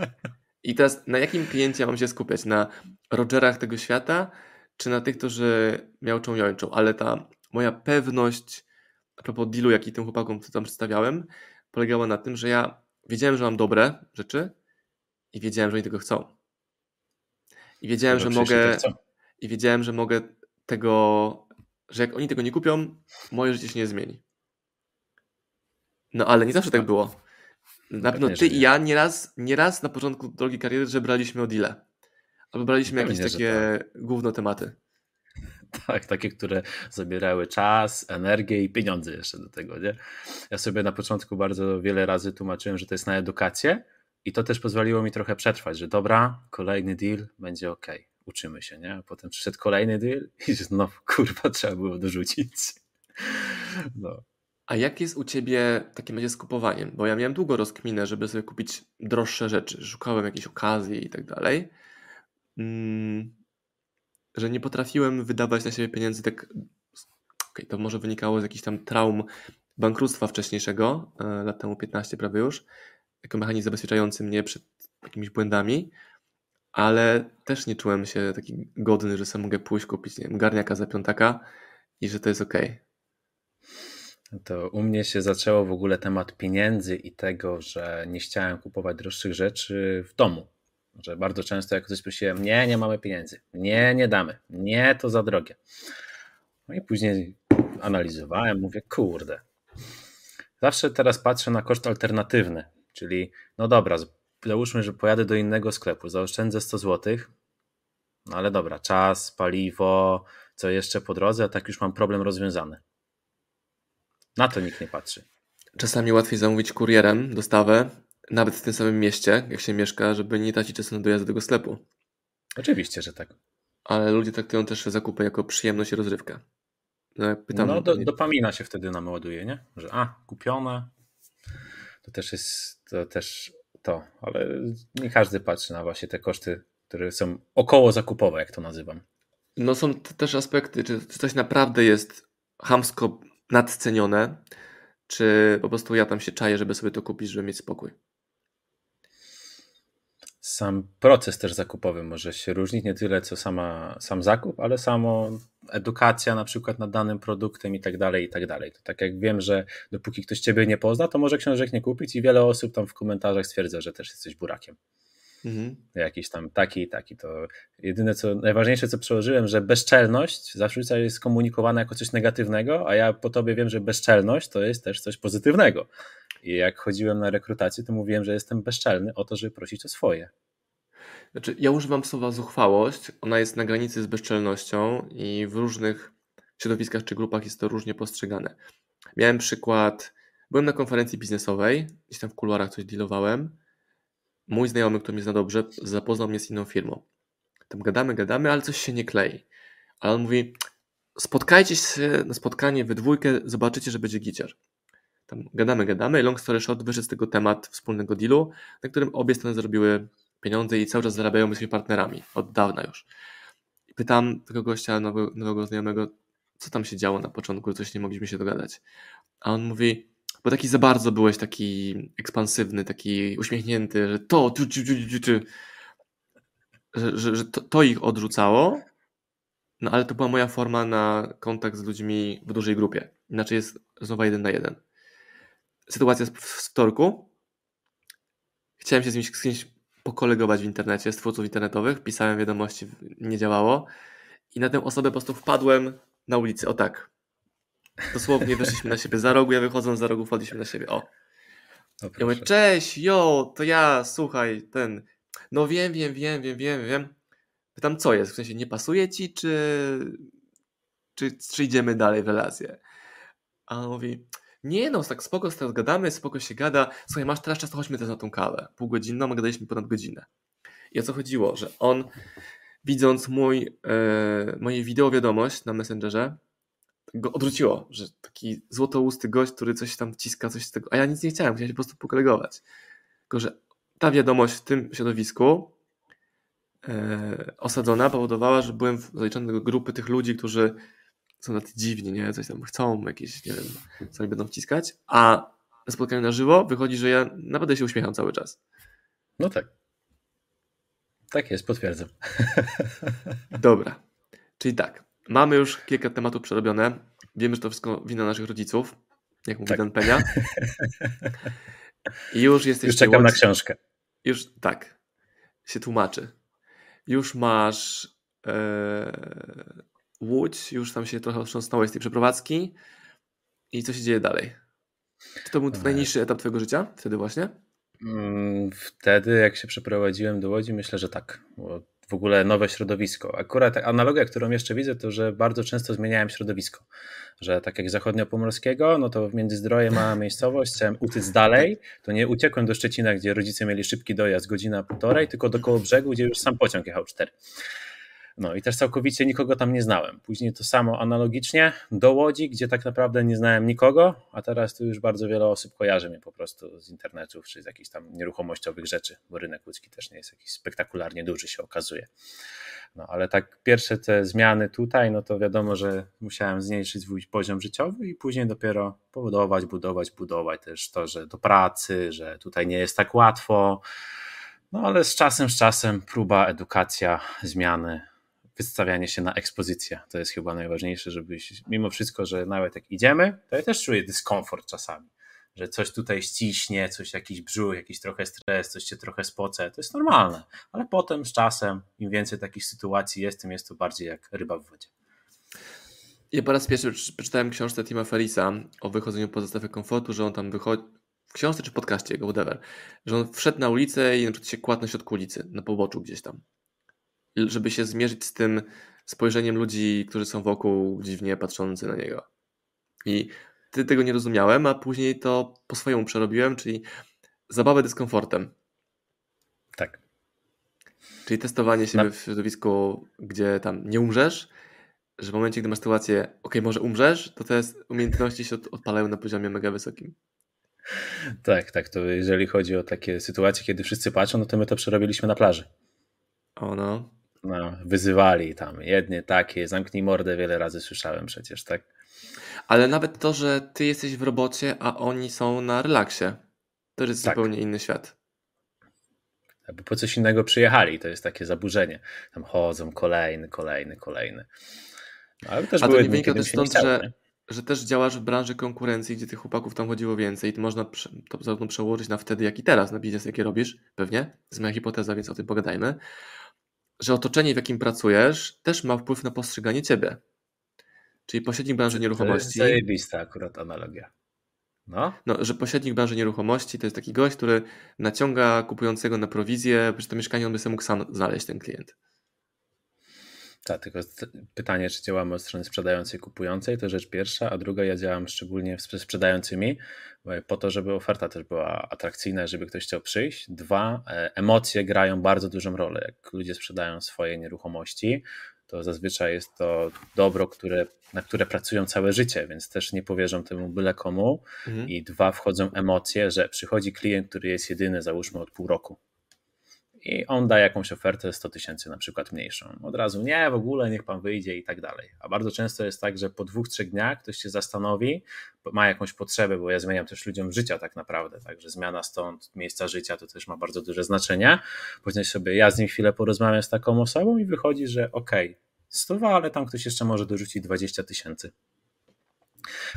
I teraz na jakim kliencie mam się skupiać? Na Rogerach tego świata, czy na tych, którzy miałczą jończą? Ale ta moja pewność a propos dealu, jaki tym chłopakom tam przedstawiałem, polegała na tym, że ja wiedziałem, że mam dobre rzeczy i wiedziałem, że oni tego chcą. I wiedziałem, że mogę i wiedziałem, że mogę tego, że jak oni tego nie kupią, moje życie się nie zmieni. No ale nie zawsze tak było. Na pewno ty i ja nieraz, nieraz na początku drogi kariery, że braliśmy o deal. Albo braliśmy jakieś takie tak. główne tematy. Tak, takie, które zabierały czas, energię i pieniądze jeszcze do tego, nie? Ja sobie na początku bardzo wiele razy tłumaczyłem, że to jest na edukację i to też pozwoliło mi trochę przetrwać, że dobra, kolejny deal będzie ok, uczymy się, nie? A potem przyszedł kolejny deal i no kurwa, trzeba było dorzucić. No. A jak jest u Ciebie w takim razie z kupowaniem? Bo ja miałem długo rozkminę, żeby sobie kupić droższe rzeczy. Szukałem jakiejś okazji i tak dalej. Mm, że nie potrafiłem wydawać na siebie pieniędzy tak. Okay, to może wynikało z jakichś tam traum bankructwa wcześniejszego, e, lat temu 15 prawie już, jako mechanizm zabezpieczający mnie przed jakimiś błędami, ale też nie czułem się taki godny, że sam mogę pójść kupić nie wiem, garniaka za piątaka i że to jest ok. To u mnie się zaczęło w ogóle temat pieniędzy i tego, że nie chciałem kupować droższych rzeczy w domu. Że bardzo często jak ktoś prosiłem, nie, nie mamy pieniędzy, nie, nie damy, nie, to za drogie. No i później analizowałem, mówię, kurde. Zawsze teraz patrzę na koszt alternatywny, czyli no dobra, załóżmy, że pojadę do innego sklepu, zaoszczędzę 100 zł, no ale dobra, czas, paliwo, co jeszcze po drodze, a tak już mam problem rozwiązany. Na to nikt nie patrzy. Czasami łatwiej zamówić kurierem dostawę, nawet w tym samym mieście, jak się mieszka, żeby nie tracić czasu na dojazd do tego sklepu. Oczywiście, że tak. Ale ludzie traktują też zakupy jako przyjemność i rozrywkę. No, pytam, no do, dopamina się wtedy nam ładuje, nie? Że a, kupione, to też jest to też to, ale nie każdy patrzy na właśnie te koszty, które są około zakupowe, jak to nazywam. No są też aspekty, czy, czy coś naprawdę jest hamsko nadcenione, czy po prostu ja tam się czaję, żeby sobie to kupić, żeby mieć spokój sam proces też zakupowy może się różnić, nie tyle co sama, sam zakup, ale samo edukacja na przykład nad danym produktem i tak dalej, i tak dalej. To tak jak wiem, że dopóki ktoś Ciebie nie pozna, to może książek nie kupić i wiele osób tam w komentarzach stwierdza, że też jesteś burakiem. Mhm. Jakiś tam taki i taki. To jedyne co, najważniejsze co przełożyłem, że bezczelność zawsze jest komunikowana jako coś negatywnego, a ja po tobie wiem, że bezczelność to jest też coś pozytywnego. I jak chodziłem na rekrutację, to mówiłem, że jestem bezczelny o to, żeby prosić o swoje. Znaczy, ja używam słowa zuchwałość. Ona jest na granicy z bezczelnością i w różnych środowiskach czy grupach jest to różnie postrzegane. Miałem przykład, byłem na konferencji biznesowej, gdzieś tam w kuluarach coś dealowałem. Mój znajomy, który mnie zna dobrze, zapoznał mnie z inną firmą. Tam gadamy, gadamy, ale coś się nie klei. Ale on mówi, spotkajcie się na spotkanie we dwójkę, zobaczycie, że będzie giciar tam gadamy, gadamy. Long story short, wyszedł z tego temat wspólnego dealu, na którym obie strony zarobiły pieniądze i cały czas zarabiają jesteśmy partnerami, od dawna już. Pytam tego gościa, nowego, nowego znajomego, co tam się działo na początku, coś nie mogliśmy się dogadać. A on mówi, bo taki za bardzo byłeś taki ekspansywny, taki uśmiechnięty, że to, że, że, że to, to ich odrzucało, no ale to była moja forma na kontakt z ludźmi w dużej grupie. Inaczej jest znowu jeden na jeden sytuacja z wtorku. Chciałem się z kimś, z kimś pokolegować w internecie, z twórców internetowych. Pisałem wiadomości, nie działało. I na tę osobę po prostu wpadłem na ulicy. O tak. Dosłownie weszliśmy na siebie za rogu, ja wychodząc za rogu wpadliśmy na siebie. O. No ja mówię, cześć, jo, to ja, słuchaj, ten. No wiem, wiem, wiem, wiem, wiem, wiem. Pytam, co jest? W sensie, nie pasuje ci, czy, czy, czy idziemy dalej w relację? A on mówi, nie no, tak spoko teraz gadamy, spoko się gada. Słuchaj, masz teraz czas, to chodźmy też na tą kawę. Półgodzinną, a gadaliśmy ponad godzinę. I o co chodziło? Że on, widząc mój, e, moje wideo wiadomość na Messengerze, go odrzuciło, że taki złotousty gość, który coś tam wciska, coś z tego, a ja nic nie chciałem, chciałem się po prostu pokolegować. Tylko, że ta wiadomość w tym środowisku e, osadzona powodowała, że byłem zaliczony do grupy tych ludzi, którzy są na dziwni, nie? Coś tam chcą, jakieś, nie wiem, co oni będą wciskać, a na spotkaniu na żywo wychodzi, że ja naprawdę się uśmiecham cały czas. No tak. Tak jest, potwierdzam. Dobra. Czyli tak, mamy już kilka tematów przerobione. Wiemy, że to wszystko wina naszych rodziców, jak mówi tak. Dan Penia. I już jesteś. Już czekam na książkę. Już tak. Się tłumaczy. Już masz e, Łódź, już tam się trochę otrząsnąłeś z tej przeprowadzki i co się dzieje dalej? Czy to był najniższy etap twojego życia wtedy właśnie? Mm, wtedy, jak się przeprowadziłem do Łodzi, myślę, że tak. Bo w ogóle nowe środowisko. Akurat analogia, którą jeszcze widzę, to że bardzo często zmieniałem środowisko. Że tak jak zachodniopomorskiego, no to w Międzyzdroje mała miejscowość, chciałem uciec dalej, to nie uciekłem do Szczecina, gdzie rodzice mieli szybki dojazd, godzina, półtorej, tylko do koło brzegu, gdzie już sam pociąg jechał cztery. No i też całkowicie nikogo tam nie znałem. Później to samo analogicznie do Łodzi, gdzie tak naprawdę nie znałem nikogo, a teraz tu już bardzo wiele osób kojarzy mnie po prostu z internetów czy z jakichś tam nieruchomościowych rzeczy, bo rynek łódzki też nie jest jakiś spektakularnie duży się okazuje. No ale tak pierwsze te zmiany tutaj, no to wiadomo, że musiałem zmniejszyć swój poziom życiowy i później dopiero budować, budować, budować też to, że do pracy, że tutaj nie jest tak łatwo, No ale z czasem, z czasem próba, edukacja, zmiany, wystawianie się na ekspozycję. To jest chyba najważniejsze, żebyś mimo wszystko, że nawet jak idziemy, to ja też czuję dyskomfort czasami, że coś tutaj ściśnie, coś jakiś brzuch, jakiś trochę stres, coś się trochę spoce, to jest normalne, ale potem z czasem, im więcej takich sytuacji jest, tym jest to bardziej jak ryba w wodzie. Ja po raz pierwszy przeczytałem książkę Tima Ferisa o wychodzeniu poza strefę komfortu, że on tam wychodzi, w książce czy podcaście jego, whatever, że on wszedł na ulicę i na przykład się kładł na środku ulicy, na poboczu gdzieś tam, żeby się zmierzyć z tym spojrzeniem ludzi, którzy są wokół, dziwnie patrzący na niego. I ty tego nie rozumiałem, a później to po swojemu przerobiłem, czyli zabawę dyskomfortem. Tak. Czyli testowanie na... w środowisku, gdzie tam nie umrzesz, że w momencie, gdy masz sytuację, ok, może umrzesz, to te umiejętności się odpalają na poziomie mega wysokim. Tak, tak. To jeżeli chodzi o takie sytuacje, kiedy wszyscy patrzą, no to my to przerobiliśmy na plaży. O no. No, wyzywali tam jednie takie, zamknij mordę, wiele razy słyszałem przecież, tak? Ale nawet to, że ty jesteś w robocie, a oni są na relaksie, to jest tak. zupełnie inny świat. Bo po coś innego przyjechali, to jest takie zaburzenie. Tam chodzą kolejny, kolejny, kolejny. No, ale też a były to nie wynika też stąd, że, że też działasz w branży konkurencji, gdzie tych chłopaków tam chodziło więcej i to można to zarówno przełożyć na wtedy, jak i teraz, na biznes, jaki robisz, pewnie. To jest moja hipoteza, więc o tym pogadajmy. Że otoczenie, w jakim pracujesz, też ma wpływ na postrzeganie ciebie. Czyli pośrednik branży nieruchomości. To jest zajebista akurat analogia. No. no, że pośrednik branży nieruchomości to jest taki gość, który naciąga kupującego na prowizję, że to mieszkanie on by sobie mógł sam znaleźć ten klient. Tak, tylko pytanie, czy działamy od strony sprzedającej, kupującej, to rzecz pierwsza, a druga, ja działam szczególnie z sprzedającymi, po to, żeby oferta też była atrakcyjna, żeby ktoś chciał przyjść. Dwa, e, emocje grają bardzo dużą rolę. Jak ludzie sprzedają swoje nieruchomości, to zazwyczaj jest to dobro, które, na które pracują całe życie, więc też nie powierzą temu byle komu. Mhm. I dwa, wchodzą emocje, że przychodzi klient, który jest jedyny, załóżmy od pół roku i on da jakąś ofertę 100 tysięcy na przykład mniejszą. Od razu nie, w ogóle niech pan wyjdzie i tak dalej. A bardzo często jest tak, że po dwóch, trzech dniach ktoś się zastanowi, ma jakąś potrzebę, bo ja zmieniam też ludziom życia tak naprawdę, także zmiana stąd miejsca życia to też ma bardzo duże znaczenie. Później sobie ja z nim chwilę porozmawiam z taką osobą i wychodzi, że okej, okay, 100, ale tam ktoś jeszcze może dorzucić 20 tysięcy.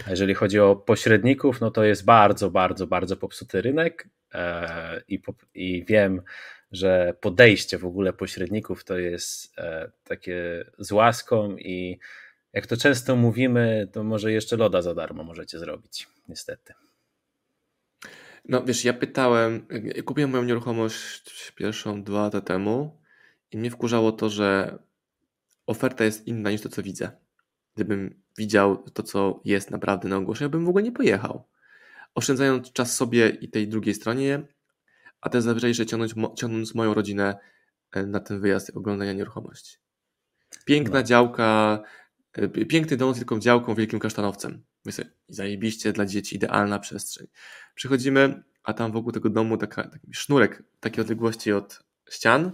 A jeżeli chodzi o pośredników, no to jest bardzo, bardzo, bardzo popsuty rynek e, i, i wiem, że podejście w ogóle pośredników to jest e, takie z łaską i jak to często mówimy, to może jeszcze loda za darmo możecie zrobić, niestety. No wiesz, ja pytałem, kupiłem moją nieruchomość pierwszą dwa lata temu i mnie wkurzało to, że oferta jest inna niż to, co widzę. Gdybym widział to, co jest naprawdę na ogłoszeniu, bym w ogóle nie pojechał. Oszczędzając czas sobie i tej drugiej stronie, a też zazwyczaj jeszcze ciągnąć, ciągnąc moją rodzinę e, na ten wyjazd oglądania nieruchomości. Piękna no. działka, e, piękny dom z wielką działką, wielkim kasztanowcem. Myślę, zajebiście dla dzieci, idealna przestrzeń. Przychodzimy, a tam wokół tego domu taka, taki sznurek takiej odległości od ścian,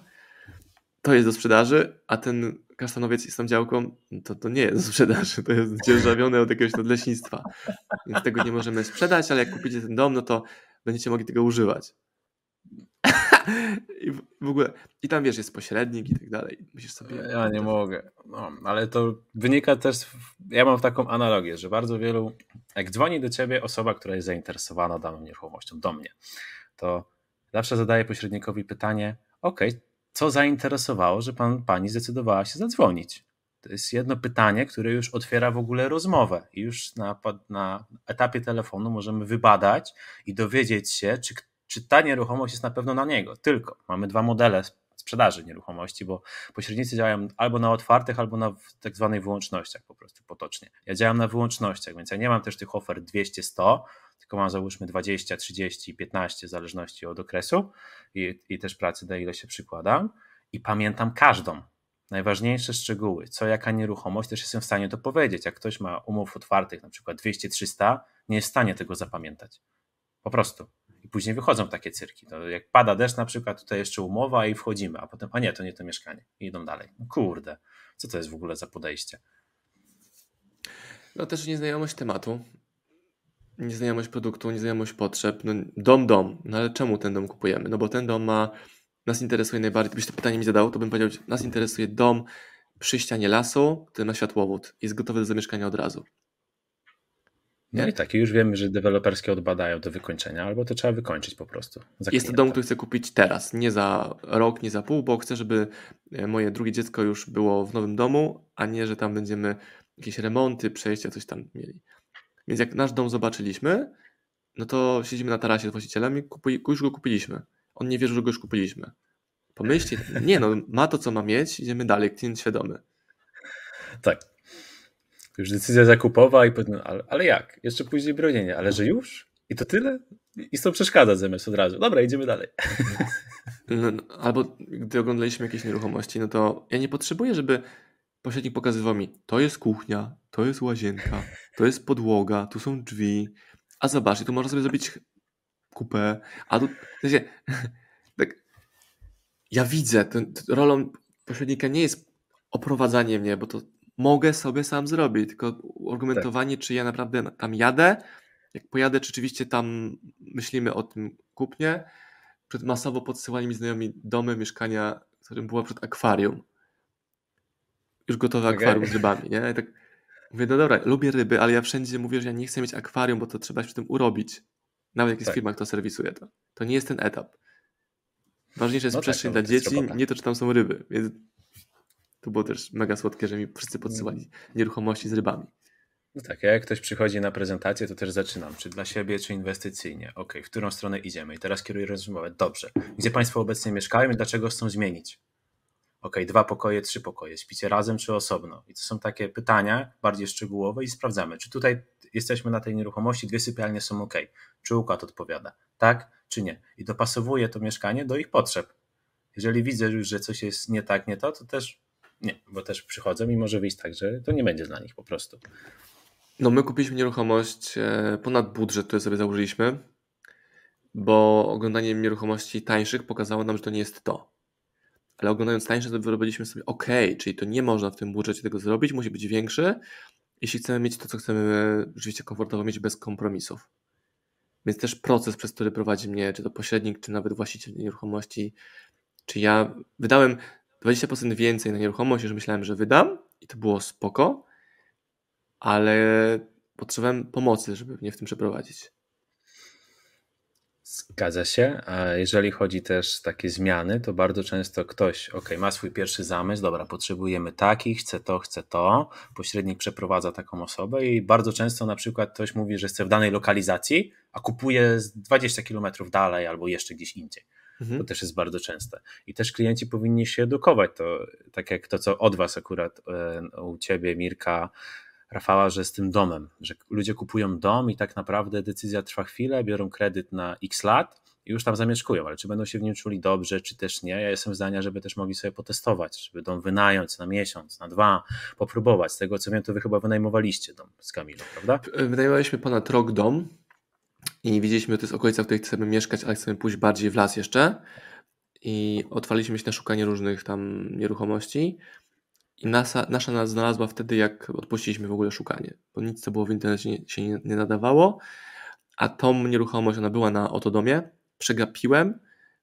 to jest do sprzedaży, a ten kasztanowiec jest tą działką, to, to nie jest do sprzedaży, to jest dzierżawione od jakiegoś nadleśnictwa. Więc tego nie możemy sprzedać, ale jak kupicie ten dom, no to będziecie mogli tego używać. I w ogóle, i tam wiesz, jest pośrednik i tak dalej. Musisz sobie. Ja nie mogę. No, ale to wynika też. Ja mam taką analogię, że bardzo wielu. Jak dzwoni do ciebie osoba, która jest zainteresowana daną nieruchomością, do mnie, to zawsze zadaję pośrednikowi pytanie: OK, co zainteresowało, że pan, pani zdecydowała się zadzwonić? To jest jedno pytanie, które już otwiera w ogóle rozmowę. I już na, na etapie telefonu możemy wybadać i dowiedzieć się, czy czy ta nieruchomość jest na pewno na niego. Tylko mamy dwa modele sprzedaży nieruchomości, bo pośrednicy działają albo na otwartych, albo na tak zwanych wyłącznościach po prostu potocznie. Ja działam na wyłącznościach, więc ja nie mam też tych ofert 200-100, tylko mam załóżmy 20, 30, 15 w zależności od okresu i, i też pracy, do ile się przykładam i pamiętam każdą. Najważniejsze szczegóły, co jaka nieruchomość, też jestem w stanie to powiedzieć. Jak ktoś ma umów otwartych, na przykład 200-300, nie jest w stanie tego zapamiętać. Po prostu. I później wychodzą takie cyrki. To jak pada deszcz na przykład, tutaj jeszcze umowa i wchodzimy, a potem, a nie, to nie to mieszkanie. I idą dalej. No kurde, co to jest w ogóle za podejście? No też nieznajomość tematu, nieznajomość produktu, nieznajomość potrzeb. No, dom, dom. No ale czemu ten dom kupujemy? No bo ten dom ma nas interesuje najbardziej, gdybyś to pytanie mi zadał, to bym powiedział, nas interesuje dom przy ścianie lasu, który ma światłowód, jest gotowy do zamieszkania od razu. No Nie? i tak, już wiemy, że deweloperskie odbadają do wykończenia, albo to trzeba wykończyć po prostu. Jest to dom, który chcę kupić teraz, nie za rok, nie za pół, bo chcę, żeby e, moje drugie dziecko już było w nowym domu, a nie, że tam będziemy jakieś remonty, przejścia, coś tam mieli. Więc jak nasz dom zobaczyliśmy, no to siedzimy na tarasie z właścicielem i kupuj, już go kupiliśmy. On nie wierzy, że go już kupiliśmy. Pomyślcie, nie no, ma to, co ma mieć, idziemy dalej, klient świadomy. Tak. Już decyzja zakupowa i potem, ale, ale jak? Jeszcze później bronienie, ale że już? I to tyle? I co przeszkadza zamiast od razu. Dobra, idziemy dalej. No, no, albo gdy oglądaliśmy jakieś nieruchomości, no to ja nie potrzebuję, żeby pośrednik pokazywał mi, to jest kuchnia, to jest łazienka, to jest podłoga, tu są drzwi, a zobacz, i tu można sobie zrobić kupę, a tu, w sensie, tak, ja widzę, rolą pośrednika nie jest oprowadzanie mnie, bo to mogę sobie sam zrobić, tylko argumentowanie, czy ja naprawdę tam jadę, jak pojadę, czy rzeczywiście tam myślimy o tym kupnie, przed masowo podsyłali mi znajomi domy, mieszkania, w którym było przed akwarium. Już gotowe Okej. akwarium z rybami, nie? I tak mówię, no dobra, lubię ryby, ale ja wszędzie mówię, że ja nie chcę mieć akwarium, bo to trzeba się w tym urobić. Nawet jak jest Tak. firma, kto serwisuje to. To nie jest ten etap. Ważniejsza jest No tak, przestrzeń no, dla dzieci, nie to, czy tam są ryby. Więc to było też mega słodkie, że mi wszyscy podsyłali nieruchomości z rybami. No tak, jak ktoś przychodzi na prezentację, to też zaczynam, czy dla siebie, czy inwestycyjnie. Ok, w którą stronę idziemy? I teraz kieruję rozmowę. Dobrze. Gdzie Państwo obecnie mieszkają i dlaczego chcą zmienić? Ok, dwa pokoje, trzy pokoje. Śpicie razem czy osobno? I to są takie pytania bardziej szczegółowe i sprawdzamy, czy tutaj jesteśmy na tej nieruchomości, dwie sypialnie są ok. Czy układ odpowiada? Tak czy nie? I dopasowuję to mieszkanie do ich potrzeb. Jeżeli widzę już, że coś jest nie tak, nie to, to też nie, bo też przychodzą i może wyjść tak, że to nie będzie dla nich po prostu. No, my kupiliśmy nieruchomość e, ponad budżet, który sobie założyliśmy, bo oglądanie nieruchomości tańszych pokazało nam, że to nie jest to. Ale oglądając tańsze, to wyrobiliśmy sobie, ok, czyli to nie można w tym budżecie tego zrobić, musi być większy, jeśli chcemy mieć to, co chcemy rzeczywiście komfortowo mieć bez kompromisów. Więc też proces, przez który prowadzi mnie, czy to pośrednik, czy nawet właściciel nieruchomości, czy ja wydałem 20% więcej na nieruchomość, niż myślałem, że wydam i to było spoko, ale potrzebowałem pomocy, żeby mnie w tym przeprowadzić. Zgadza się. A jeżeli chodzi też takie zmiany, to bardzo często ktoś, ok, ma swój pierwszy zamysł, dobra, potrzebujemy takich, chce to, chce to. Pośrednik przeprowadza taką osobę i bardzo często na przykład ktoś mówi, że chce w danej lokalizacji, a kupuje z 20 km dalej albo jeszcze gdzieś indziej. Mhm. To też jest bardzo częste. I też klienci powinni się edukować. To tak jak to, co od Was akurat e, u Ciebie, Mirka, Rafała, że z tym domem, że ludzie kupują dom i tak naprawdę decyzja trwa chwilę, biorą kredyt na x lat i już tam zamieszkują, ale czy będą się w nim czuli dobrze, czy też nie, ja jestem zdania, żeby też mogli sobie potestować, żeby dom wynająć na miesiąc, na dwa, popróbować. Z tego co wiem, to Wy chyba wynajmowaliście dom z Kamilą, prawda? Wynajmowaliśmy ponad rok dom i widzieliśmy, że to jest okolica, w której chcemy mieszkać, ale chcemy pójść bardziej w las jeszcze. I otwarliśmy się na szukanie różnych tam nieruchomości. I nasza, nasza nas znalazła wtedy, jak odpuściliśmy w ogóle szukanie, bo nic, co było w internecie, nie, się nie, nie nadawało. A tą nieruchomość, ona była na Otodomie, przegapiłem,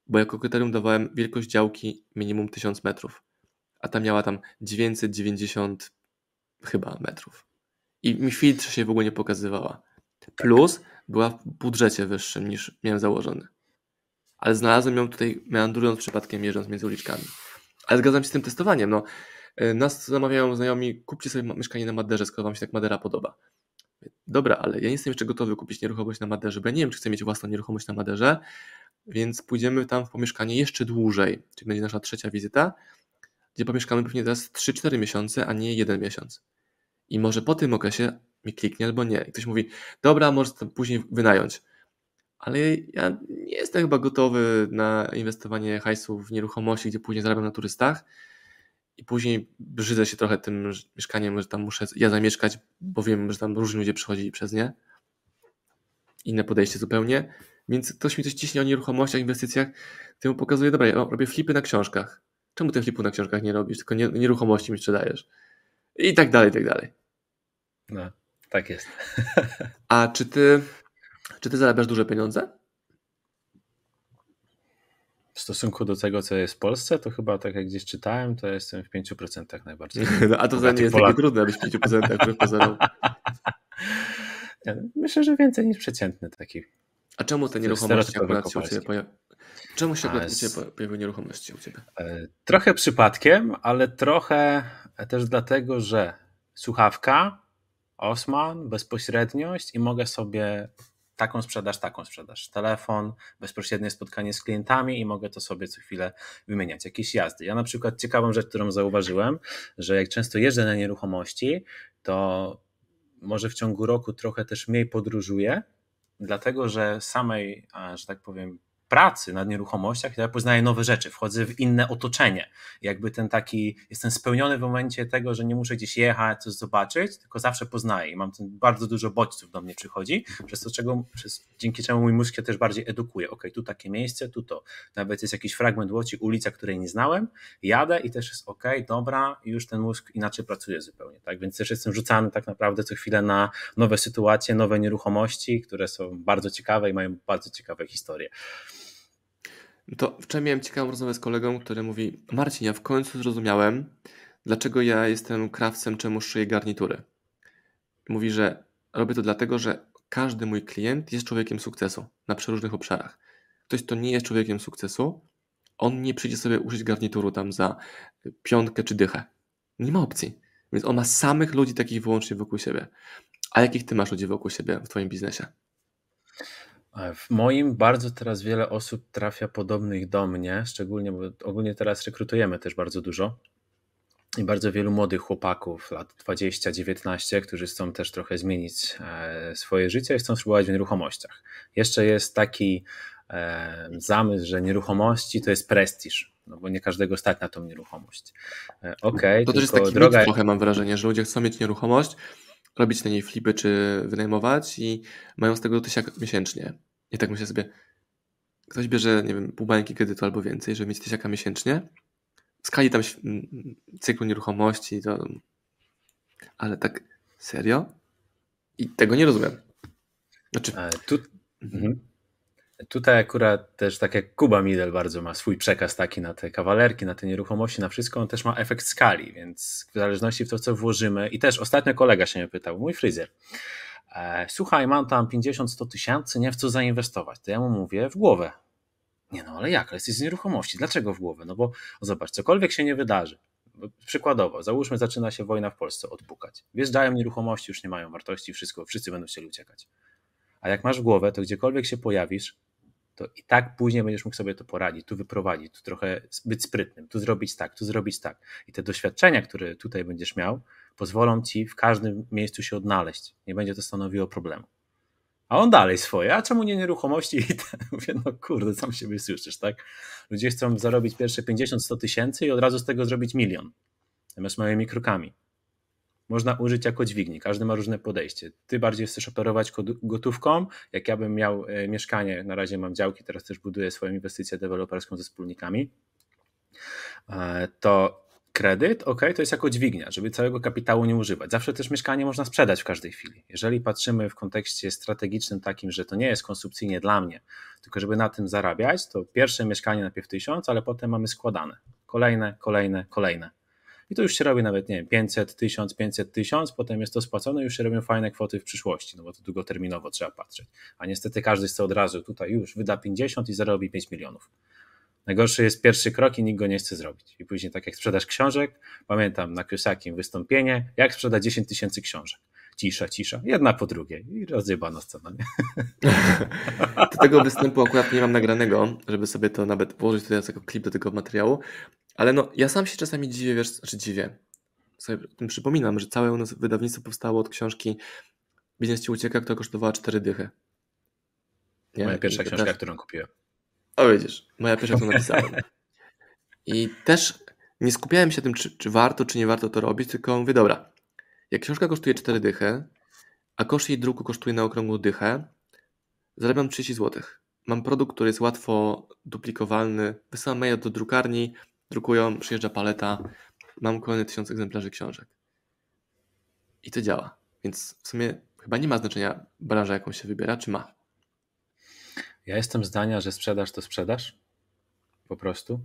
bo jako kryterium dawałem wielkość działki minimum 1000 metrów, a ta miała tam 990 chyba metrów. I mi filtr się w ogóle nie pokazywała. Plus była w budżecie wyższym niż miałem założony. Ale znalazłem ją tutaj meandrując przypadkiem, jeżdżąc między uliczkami. Ale zgadzam się z tym testowaniem. No, y, nas zamawiają znajomi, kupcie sobie mieszkanie na Maderze, skoro wam się tak Madera podoba. Dobra, ale ja nie jestem jeszcze gotowy kupić nieruchomość na Maderze, bo ja nie wiem, czy chcę mieć własną nieruchomość na Maderze, więc pójdziemy tam w pomieszkanie jeszcze dłużej, czyli będzie nasza trzecia wizyta, gdzie pomieszkamy pewnie teraz 3-4 miesiące, a nie jeden miesiąc. I może po tym okresie mi kliknie albo nie. Ktoś mówi, dobra, może to później wynająć. Ale ja nie jestem chyba gotowy na inwestowanie hajsu w nieruchomości, gdzie później zarabiam na turystach i później brzydzę się trochę tym mieszkaniem, że tam muszę ja zamieszkać, bo wiem, że tam różni ludzie przychodzili przez nie. Inne podejście zupełnie. Więc ktoś mi coś ciśnie o nieruchomościach, inwestycjach, to mu pokazuje, dobra, ja robię flipy na książkach. Czemu ty flipu na książkach nie robisz, tylko nie, nieruchomości mi sprzedajesz? I tak dalej, i tak dalej. No, tak jest. A czy ty, czy ty zarabiasz duże pieniądze? w stosunku do tego, co jest w Polsce, to chyba tak jak gdzieś czytałem, to jestem w 5% najbardziej. No, a to za nie jest takie trudne, abyś w 5% wbrew pozorom. Myślę, że więcej niż przeciętny taki. A czemu te nieruchomości akurat się u Ciebie pojawiły? Czemu się akurat Ciebie pojawiły nieruchomości u Ciebie? E, trochę przypadkiem, ale trochę też dlatego, że słuchawka, Osman, bezpośredniość i mogę sobie taką sprzedaż, taką sprzedaż. Telefon, bezpośrednie spotkanie z klientami i mogę to sobie co chwilę wymieniać. Jakieś jazdy. Ja na przykład ciekawą rzecz, którą zauważyłem, że jak często jeżdżę na nieruchomości, to może w ciągu roku trochę też mniej podróżuję, dlatego że samej, że tak powiem, pracy nad nieruchomościach, ja poznaję nowe rzeczy, wchodzę w inne otoczenie. Jakby ten taki, jestem spełniony w momencie tego, że nie muszę gdzieś jechać, coś zobaczyć, tylko zawsze poznaję i mam ten bardzo dużo bodźców do mnie przychodzi, przez to czego, przez, dzięki czemu mój mózg się też bardziej edukuje. Ok, tu takie miejsce, tu to. Nawet jest jakiś fragment łoci, ulica, której nie znałem, jadę i też jest ok, dobra, już ten mózg inaczej pracuje zupełnie, tak? Więc też jestem rzucany tak naprawdę co chwilę na nowe sytuacje, nowe nieruchomości, które są bardzo ciekawe i mają bardzo ciekawe historie. To wczoraj miałem ciekawą rozmowę z kolegą, który mówi: Marcin, ja w końcu zrozumiałem, dlaczego ja jestem krawcem, czemu szyję garnitury. Mówi, że robię to dlatego, że każdy mój klient jest człowiekiem sukcesu na przeróżnych obszarach. Ktoś, kto nie jest człowiekiem sukcesu, on nie przyjdzie sobie uszyć garnituru tam za piątkę czy dychę. Nie ma opcji. Więc on ma samych ludzi takich wyłącznie wokół siebie. A jakich ty masz ludzi wokół siebie w twoim biznesie? W moim bardzo teraz wiele osób trafia podobnych do mnie, szczególnie, bo ogólnie teraz rekrutujemy też bardzo dużo i bardzo wielu młodych chłopaków, lat 20-19, którzy chcą też trochę zmienić e, swoje życie i chcą spróbować w nieruchomościach. Jeszcze jest taki e, zamysł, że nieruchomości to jest prestiż, no bo nie każdego stać na tą nieruchomość. E, okay, to też jest taki droga... trochę mam wrażenie, że ludzie chcą mieć nieruchomość, robić na niej flipy czy wynajmować i mają z tego tysiak miesięcznie. I tak myślę sobie, ktoś bierze, nie wiem, pół bańki kredytu albo więcej, żeby mieć tysiaka miesięcznie, w skali tam cyklu nieruchomości, to... ale tak serio? I tego nie rozumiem. Znaczy... E, tu... Mhm. Tutaj akurat też tak jak Kuba Midel bardzo ma swój przekaz taki na te kawalerki, na te nieruchomości, na wszystko, on też ma efekt skali, więc w zależności w to, co włożymy i też ostatnio kolega się mnie pytał, mój fryzjer, e, słuchaj, mam tam 50-100 tysięcy, nie w co zainwestować, to ja mu mówię w głowę. Nie no, ale jak, ale jesteś z nieruchomości, dlaczego w głowę? No bo zobacz, cokolwiek się nie wydarzy, przykładowo, załóżmy zaczyna się wojna w Polsce odpukać, wjeżdżają nieruchomości, już nie mają wartości, wszystko, wszyscy będą chcieli uciekać. A jak masz głowę, to gdziekolwiek się pojawisz, to i tak później będziesz mógł sobie to poradzić, tu wyprowadzić, tu trochę być sprytnym, tu zrobić tak, tu zrobić tak. I te doświadczenia, które tutaj będziesz miał, pozwolą ci w każdym miejscu się odnaleźć. Nie będzie to stanowiło problemu. A on dalej swoje, a czemu nie nieruchomości? I ten, mówię, no kurde, sam siebie słyszysz, tak? Ludzie chcą zarobić pierwsze 50-100 tysięcy i od razu z tego zrobić milion. Zamiast małymi krokami można użyć jako dźwigni. Każdy ma różne podejście. Ty bardziej chcesz operować gotówką, jak ja bym miał e, mieszkanie, na razie mam działki, teraz też buduję swoją inwestycję deweloperską ze wspólnikami, e, to kredyt, ok, to jest jako dźwignia, żeby całego kapitału nie używać. Zawsze też mieszkanie można sprzedać w każdej chwili. Jeżeli patrzymy w kontekście strategicznym takim, że to nie jest konsumpcyjnie dla mnie, tylko żeby na tym zarabiać, to pierwsze mieszkanie najpierw tysiąc, ale potem mamy składane. Kolejne, kolejne, kolejne to już się robi nawet, nie wiem, 500, 1000, 500, 1000, potem jest to spłacone i już się robią fajne kwoty w przyszłości, no bo to długoterminowo trzeba patrzeć. A niestety każdy chce od razu tutaj już wyda 50 i zarobi 5 milionów. Najgorszy jest pierwszy krok i nikt go nie chce zrobić. I później tak jak sprzedaż książek, pamiętam na Kiosakim wystąpienie, jak sprzeda 10 tysięcy książek. Cisza, cisza, jedna po drugiej i rozjebana scena. Nie? Do tego występu akurat nie mam nagranego, żeby sobie to nawet włożyć tutaj jako klip do tego materiału, ale no, ja sam się czasami dziwię, wiesz, znaczy dziwię. Sobie tym przypominam, że całe u nas wydawnictwo powstało od książki Biznes ci ucieka, która kosztowała cztery dychy. Nie? Moja pierwsza I książka, też... którą kupiłem. O widzisz, moja pierwsza, którą napisałem. I też nie skupiałem się tym, czy, czy warto, czy nie warto to robić, tylko mówię, dobra, jak książka kosztuje cztery dychy, a koszt jej druku kosztuje na okrągłą dychę, zarabiam 30 złotych mam produkt, który jest łatwo duplikowalny. Wysyłam maila do drukarni, drukują, przyjeżdża paleta, mam kolejny tysiąc egzemplarzy książek. I to działa. Więc w sumie chyba nie ma znaczenia branża, jaką się wybiera, czy ma? Ja jestem zdania, że sprzedaż to sprzedaż. po prostu.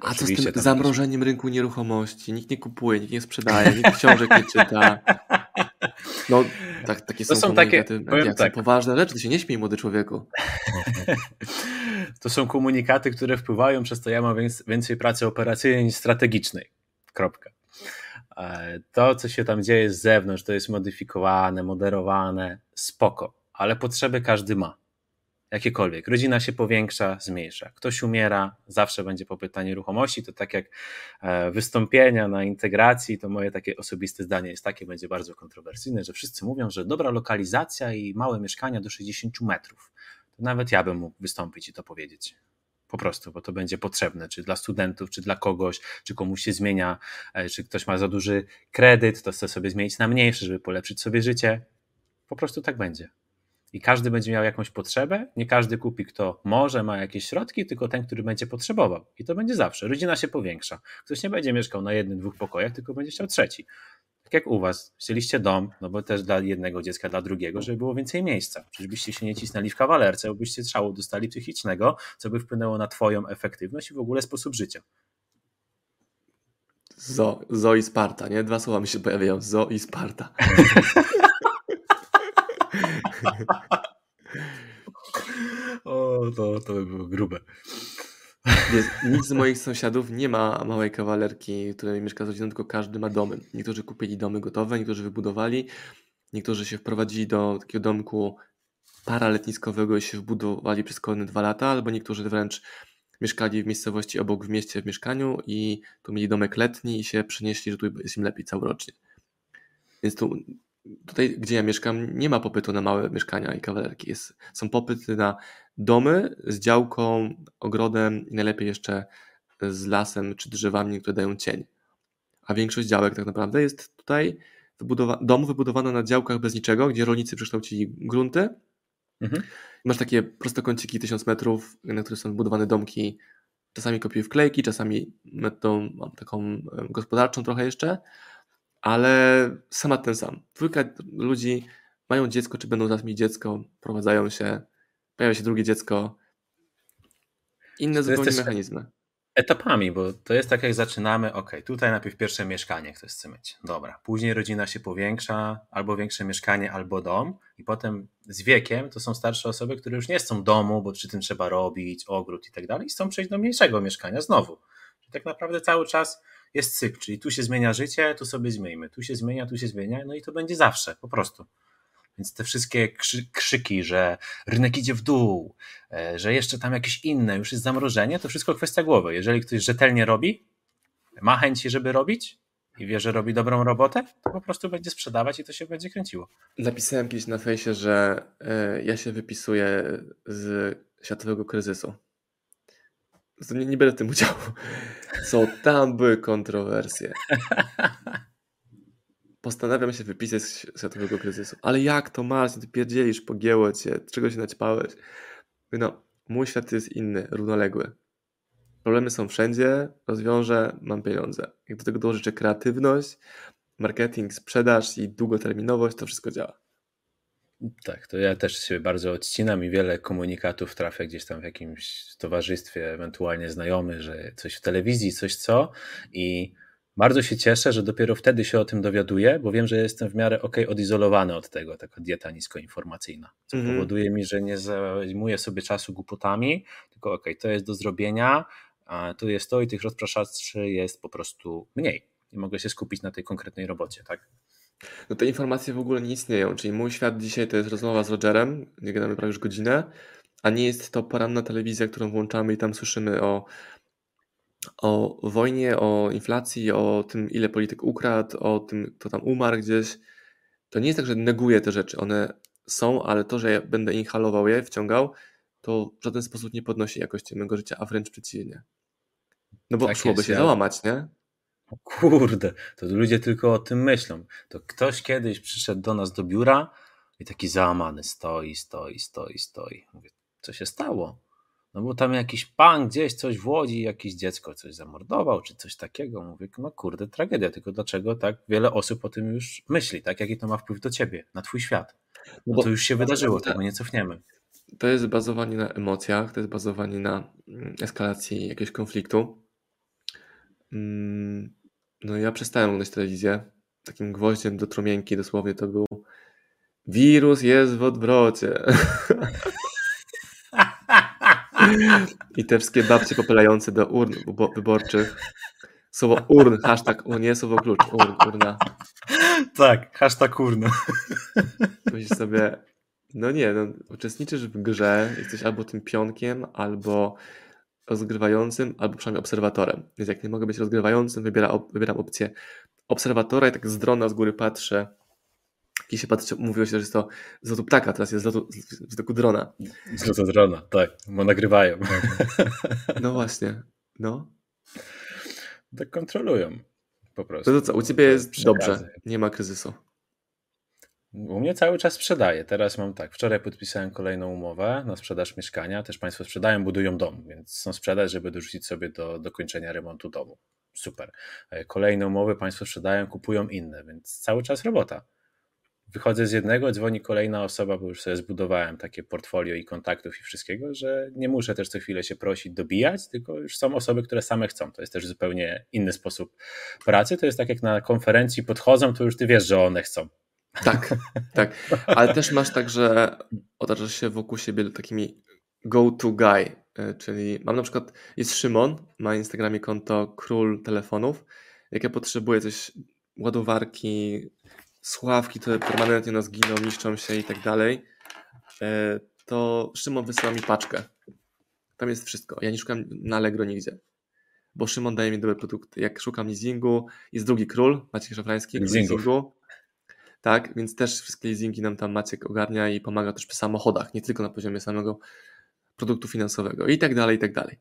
A co z tym zamrożeniem rynku nieruchomości? Nikt nie kupuje, nikt nie sprzedaje, nikt książek nie czyta. No, tak, takie to są, są takie, powiem tak. poważne rzeczy, ty się nie śmiej, młody człowieku. to są komunikaty, które wpływają, przez to ja mam więcej pracy operacyjnej niż strategicznej. Kropka. E, to, co się tam dzieje z zewnątrz, to jest modyfikowane, moderowane, spoko, ale potrzeby każdy ma jakiekolwiek. Rodzina się powiększa, zmniejsza. Ktoś umiera, zawsze będzie popyt na nieruchomości. To tak jak e, wystąpienia na integracji, to moje takie osobiste zdanie jest takie, będzie bardzo kontrowersyjne, że wszyscy mówią, że dobra lokalizacja i małe mieszkania do 60 metrów. To nawet ja bym mógł wystąpić i to powiedzieć. Po prostu, bo to będzie potrzebne, czy dla studentów, czy dla kogoś, czy komuś się zmienia, e, czy ktoś ma za duży kredyt, to chce sobie zmienić na mniejszy, żeby polepszyć sobie życie. Po prostu tak będzie i każdy będzie miał jakąś potrzebę. Nie każdy kupi, kto może, ma jakieś środki, tylko ten, który będzie potrzebował. I to będzie zawsze. Rodzina się powiększa. Ktoś nie będzie mieszkał na jednym, dwóch pokojach, tylko będzie chciał trzeci. Tak jak u was, chcieliście dom, no bo też dla jednego dziecka, dla drugiego, żeby było więcej miejsca. Czyżbyście się nie cisnęli w kawalerce, bo byście strzału dostali psychicznego, co by wpłynęło na twoją efektywność i w ogóle sposób życia. Zo, zo i Sparta, nie? Dwa słowa mi się pojawiają. Zo i Sparta. o, to, to by było grube. Nikt z moich sąsiadów nie ma małej kawalerki, w której mieszka z rodziną, tylko każdy ma domy. Niektórzy kupili domy gotowe, niektórzy wybudowali, niektórzy się wprowadzili do takiego domku paraletniskowego i się wbudowali przez kolejne dwa lata, albo niektórzy wręcz mieszkali w miejscowości obok w mieście w mieszkaniu i tu mieli domek letni i się przenieśli, że tu jest im lepiej całorocznie. Więc tu tutaj, gdzie ja mieszkam, nie ma popytu na małe mieszkania i kawalerki. Jest, są popyty na domy z działką, ogrodem i najlepiej jeszcze z lasem czy drzewami, które dają cień. A większość działek tak naprawdę jest tutaj wybudowa domu wybudowana na działkach bez niczego, gdzie rolnicy przekształcili grunty. Mhm. Masz takie prostokąciki 1000 metrów, na których są budowane domki. Czasami kopiuję wklejki, czasami metodą mam taką gospodarczą trochę jeszcze ale sama ten sam. Dwójka ludzi mają dziecko, czy będą zaraz mieć dziecko, prowadzają się, pojawia się drugie dziecko. Inne zupełnie mechanizmy. Etapami, bo to jest tak jak zaczynamy, ok, tutaj najpierw pierwsze mieszkanie ktoś chce mieć, dobra, później rodzina się powiększa, albo większe mieszkanie, albo dom i potem z wiekiem to są starsze osoby, które już nie chcą domu, bo przy tym trzeba robić, ogród i tak dalej i chcą przejść do mniejszego mieszkania znowu. I tak naprawdę cały czas jest cykl, czyli tu się zmienia życie, tu sobie zmieńmy, tu się zmienia, tu się zmienia, no i to będzie zawsze, po prostu. Więc te wszystkie krzyki, że rynek idzie w dół, e, że jeszcze tam jakieś inne, już jest zamrożenie, to wszystko kwestia głowy. Jeżeli ktoś rzetelnie robi, ma chęci, żeby robić i wie, że robi dobrą robotę, to po prostu będzie sprzedawać i to się będzie kręciło. Napisałem kiedyś na fejsie, że e, ja się wypisuję z światowego kryzysu nie, nie będę w tym udziału. Co tam były kontrowersje. Postanawiam się wypisać z światowego kryzysu. Ale jak to masz? Ty pierdzielisz, pogięło cię, czego się naćpałeś? No, mój świat jest inny, równoległy. Problemy są wszędzie, rozwiążę, mam pieniądze. Jak do tego dołożę kreatywność, marketing, sprzedaż i długoterminowość, to wszystko działa. Tak, to ja też się bardzo odcinam i wiele komunikatów trafia gdzieś tam w jakimś towarzystwie, ewentualnie znajomy, że coś w telewizji, coś co i bardzo się cieszę, że dopiero wtedy się o tym dowiaduję, bo wiem, że jestem w miarę ok odizolowany od tego, taka dieta niskoinformacyjna, co mm -hmm. powoduje mi, że nie zajmuję sobie czasu głupotami, tylko ok, to jest do zrobienia, a tu jest to i tych rozpraszaczy jest po prostu mniej i mogę się skupić na tej konkretnej robocie, tak? No te informacje w ogóle nie istnieją, czyli mój świat dzisiaj to jest rozmowa z Rogerem, nie gadamy prawie już godzinę, a nie jest to poranna telewizja, którą włączamy i tam słyszymy o, o wojnie, o inflacji, o tym ile polityk ukradł, o tym kto tam umarł gdzieś. To nie jest tak, że neguję te rzeczy, one są, ale to, że ja będę inhalował je, wciągał, to w żaden sposób nie podnosi jakości mojego życia, a wręcz przeciwnie. No bo tak szłoby się ja... załamać, nie? Kurde, to ludzie tylko o tym myślą. To ktoś kiedyś przyszedł do nas do biura i taki załamany stoi, stoi, stoi, stoi. Mówię, co się stało? No bo tam jakiś pan gdzieś coś w Łodzi, jakieś dziecko coś zamordował, czy coś takiego. Mówię, no kurde, tragedia, tylko dlaczego tak wiele osób o tym już myśli, tak? Jaki to ma wpływ do ciebie, na twój świat? No, no to już się wydarzyło, tego nie cofniemy. to jest bazowanie na emocjach, to jest bazowanie na mm, eskalacji jakiegoś konfliktu. Mm, no ja przestałem oglądać telewizję. Takim gwoździem do trumienki dosłownie to był wirus jest w odwrocie. I te wszystkie babcie popylające do urn wyborczych. Słowo urn, hashtag, o nie, słowo klucz, urn, urna. Tak, hashtag urna. Myślisz sobie, no nie, no, uczestniczysz w grze, jesteś albo tym pionkiem, albo rozgrywającym, albo przynajmniej obserwatorem. Więc jak nie mogę być rozgrywającym, wybiera, wybieram opcję obserwatora i tak z drona z góry patrzę. I się patrzy, mówiło się, że jest to z lotu ptaka, teraz jest z lotu, z lotu drona. Z lotu drona, tak, bo nagrywają. No właśnie, no. Tak kontrolują po prostu. To, to co, u Ciebie jest Przekazy. dobrze, nie ma kryzysu. U mnie cały czas sprzedaje. Teraz mam tak. Wczoraj podpisałem kolejną umowę na sprzedaż mieszkania. Też Państwo sprzedają, budują dom, więc są sprzedaż, żeby dorzucić sobie do dokończenia remontu domu. Super. E, kolejne umowy Państwo sprzedają, kupują inne, więc cały czas robota. Wychodzę z jednego, dzwoni kolejna osoba, bo już sobie zbudowałem takie portfolio i kontaktów i wszystkiego, że nie muszę też co chwilę się prosić, dobijać, tylko już są osoby, które same chcą. To jest też zupełnie inny sposób pracy. To jest tak jak na konferencji podchodzą, to już ty wiesz, że one chcą tak, tak. Ale też masz tak, że otaczasz się wokół siebie takimi go-to guy, e, czyli mam na przykład, jest Szymon, ma na Instagramie konto król telefonów. Jak ja potrzebuję coś, ładowarki, sławki, które permanentnie nas giną, niszczą się i tak dalej, e, to Szymon wysyła mi paczkę. Tam jest wszystko. Ja nie szukam na Allegro nigdzie. Bo Szymon daje mi dobre produkty. Jak szukam leasingu, jest drugi król, Maciek Szafrański, leasingu tak? Więc też wszystkie leasingi nam tam Maciek ogarnia i pomaga też przy samochodach, nie tylko na poziomie samego produktu finansowego i tak dalej, i tak dalej.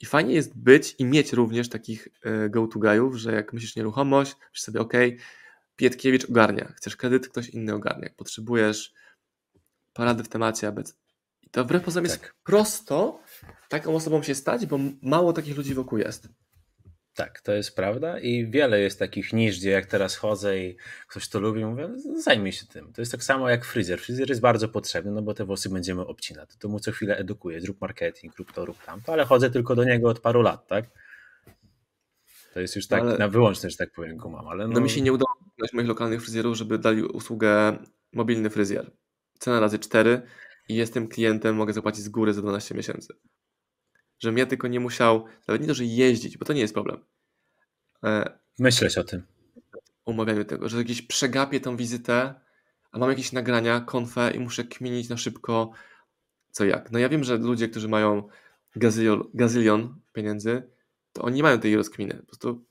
I fajnie jest być i mieć również takich e, go-to guyów, że jak myślisz nieruchomość, myślisz sobie, ok, Pietkiewicz ogarnia, chcesz kredyt, ktoś inny ogarnia. Potrzebujesz porady w temacie ABC. I to wbrew pozorom tak. jest prosto taką osobą się stać, bo mało takich ludzi wokół jest. Tak, to jest prawda i wiele jest takich nisz, gdzie jak teraz chodzę i ktoś to lubi, mówię, no, zajmij się tym. To jest tak samo jak fryzjer. Fryzjer jest bardzo potrzebny, no bo te włosy będziemy obcinać. To mu co chwilę edukuję, zrób marketing, rób to, rób tamto, ale chodzę tylko do niego od paru lat, tak? To jest już tak ale... na wyłączność, że tak powiem, gumam, ale no... no mi się nie udało znaleźć moich lokalnych fryzjerów, żeby dali usługę mobilny fryzjer. Cena razy 4 i jestem klientem, mogę zapłacić z góry za 12 miesięcy żebym ja tylko nie musiał, nawet nie to, że jeździć, bo to nie jest problem. E, Myśleć o tym. Umawianiu tego, że gdzieś przegapię tą wizytę, a mam jakieś nagrania, konfę i muszę kminić na szybko co jak. No ja wiem, że ludzie, którzy mają gazylion, gazylion pieniędzy, to oni nie mają tej rozkminy. Po prostu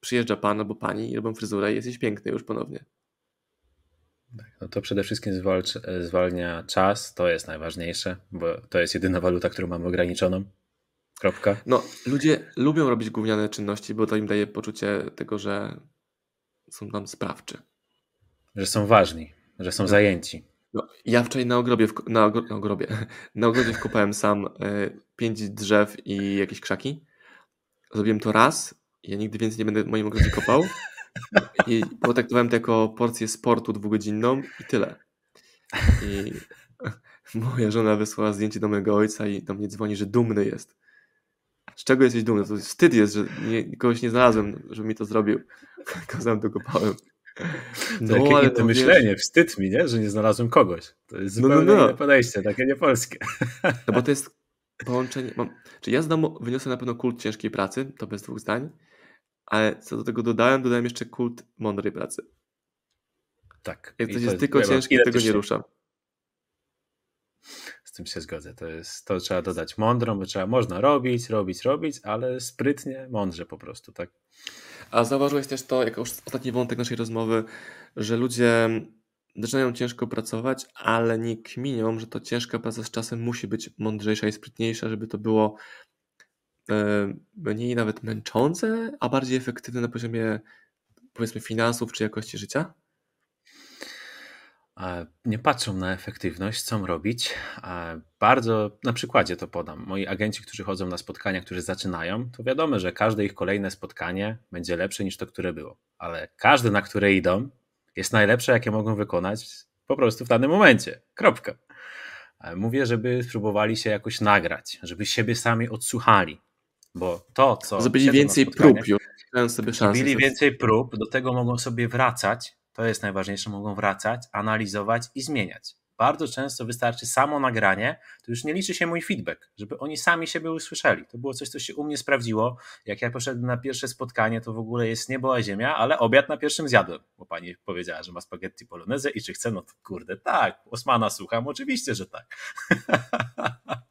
przyjeżdża pan albo pani i robią fryzurę i jesteś piękny już ponownie. Tak, no to przede wszystkim zwalnia czas, to jest najważniejsze, bo to jest jedyna waluta, którą mamy ograniczoną. Kropka. No, ludzie lubią robić gówniane czynności, bo to im daje poczucie tego, że są tam sprawczy. Że są ważni, że są no. zajęci. No, ja wczoraj na ogrobie, w, na, ogro, na, ogrobie, na ogrodzie wkopałem sam y, pięć drzew i jakieś krzaki. Zrobiłem to raz. Ja nigdy więcej nie będę w moim ogrodzie kopał. I potraktowałem to jako porcję sportu dwugodzinną i tyle. I moja żona wysłała zdjęcie do mojego ojca i do mnie dzwoni, że dumny jest. Z czego jesteś dumny? To wstyd jest, że nie, kogoś nie znalazłem, żeby mi to zrobił. Kazałem to kopałem. No, to ale to myślenie, wiesz... wstyd mi, nie? że nie znalazłem kogoś. To jest zupełnie no, no, no. inne podejście, takie nie polskie. No bo to jest połączenie. Mam, czy ja z domu wyniosę na pewno kult ciężkiej pracy, to bez dwóch zdań ale co do tego dodałem, dodałem jeszcze kult mądrej pracy. Tak. Jak coś jest tylko ciężkie, tego nie ruszam. Z tym się zgodzę. To jest, to trzeba dodać mądrą, bo trzeba, można robić, robić, robić, ale sprytnie, mądrze po prostu, tak. A zauważyłeś też to, jako już ostatni wątek naszej rozmowy, że ludzie zaczynają ciężko pracować, ale nie kminią, że to ciężka praca z czasem musi być mądrzejsza i sprytniejsza, żeby to było mniej nawet męczące, a bardziej efektywne na poziomie powiedzmy finansów czy jakości życia? Nie patrzą na efektywność, co robić. Bardzo na przykładzie to podam. Moi agenci, którzy chodzą na spotkania, którzy zaczynają, to wiadomo, że każde ich kolejne spotkanie będzie lepsze niż to, które było. Ale każde, na które idą, jest najlepsze, jakie mogą wykonać po prostu w danym momencie. Kropka. Mówię, żeby spróbowali się jakoś nagrać, żeby siebie sami odsłuchali, bo to, co. Zrobili więcej prób już, sobie szansę. Zrobili więcej prób, do tego mogą sobie wracać, to jest najważniejsze, mogą wracać, analizować i zmieniać bardzo często wystarczy samo nagranie, to już nie liczy się mój feedback, żeby oni sami siebie usłyszeli. To było coś, co się u mnie sprawdziło. Jak ja poszedłem na pierwsze spotkanie, to w ogóle jest niebo a ziemia, ale obiad na pierwszym zjadłem, bo pani powiedziała, że ma spaghetti polonezę i czy chce, no to kurde, tak, Osmana słucham, oczywiście, że tak.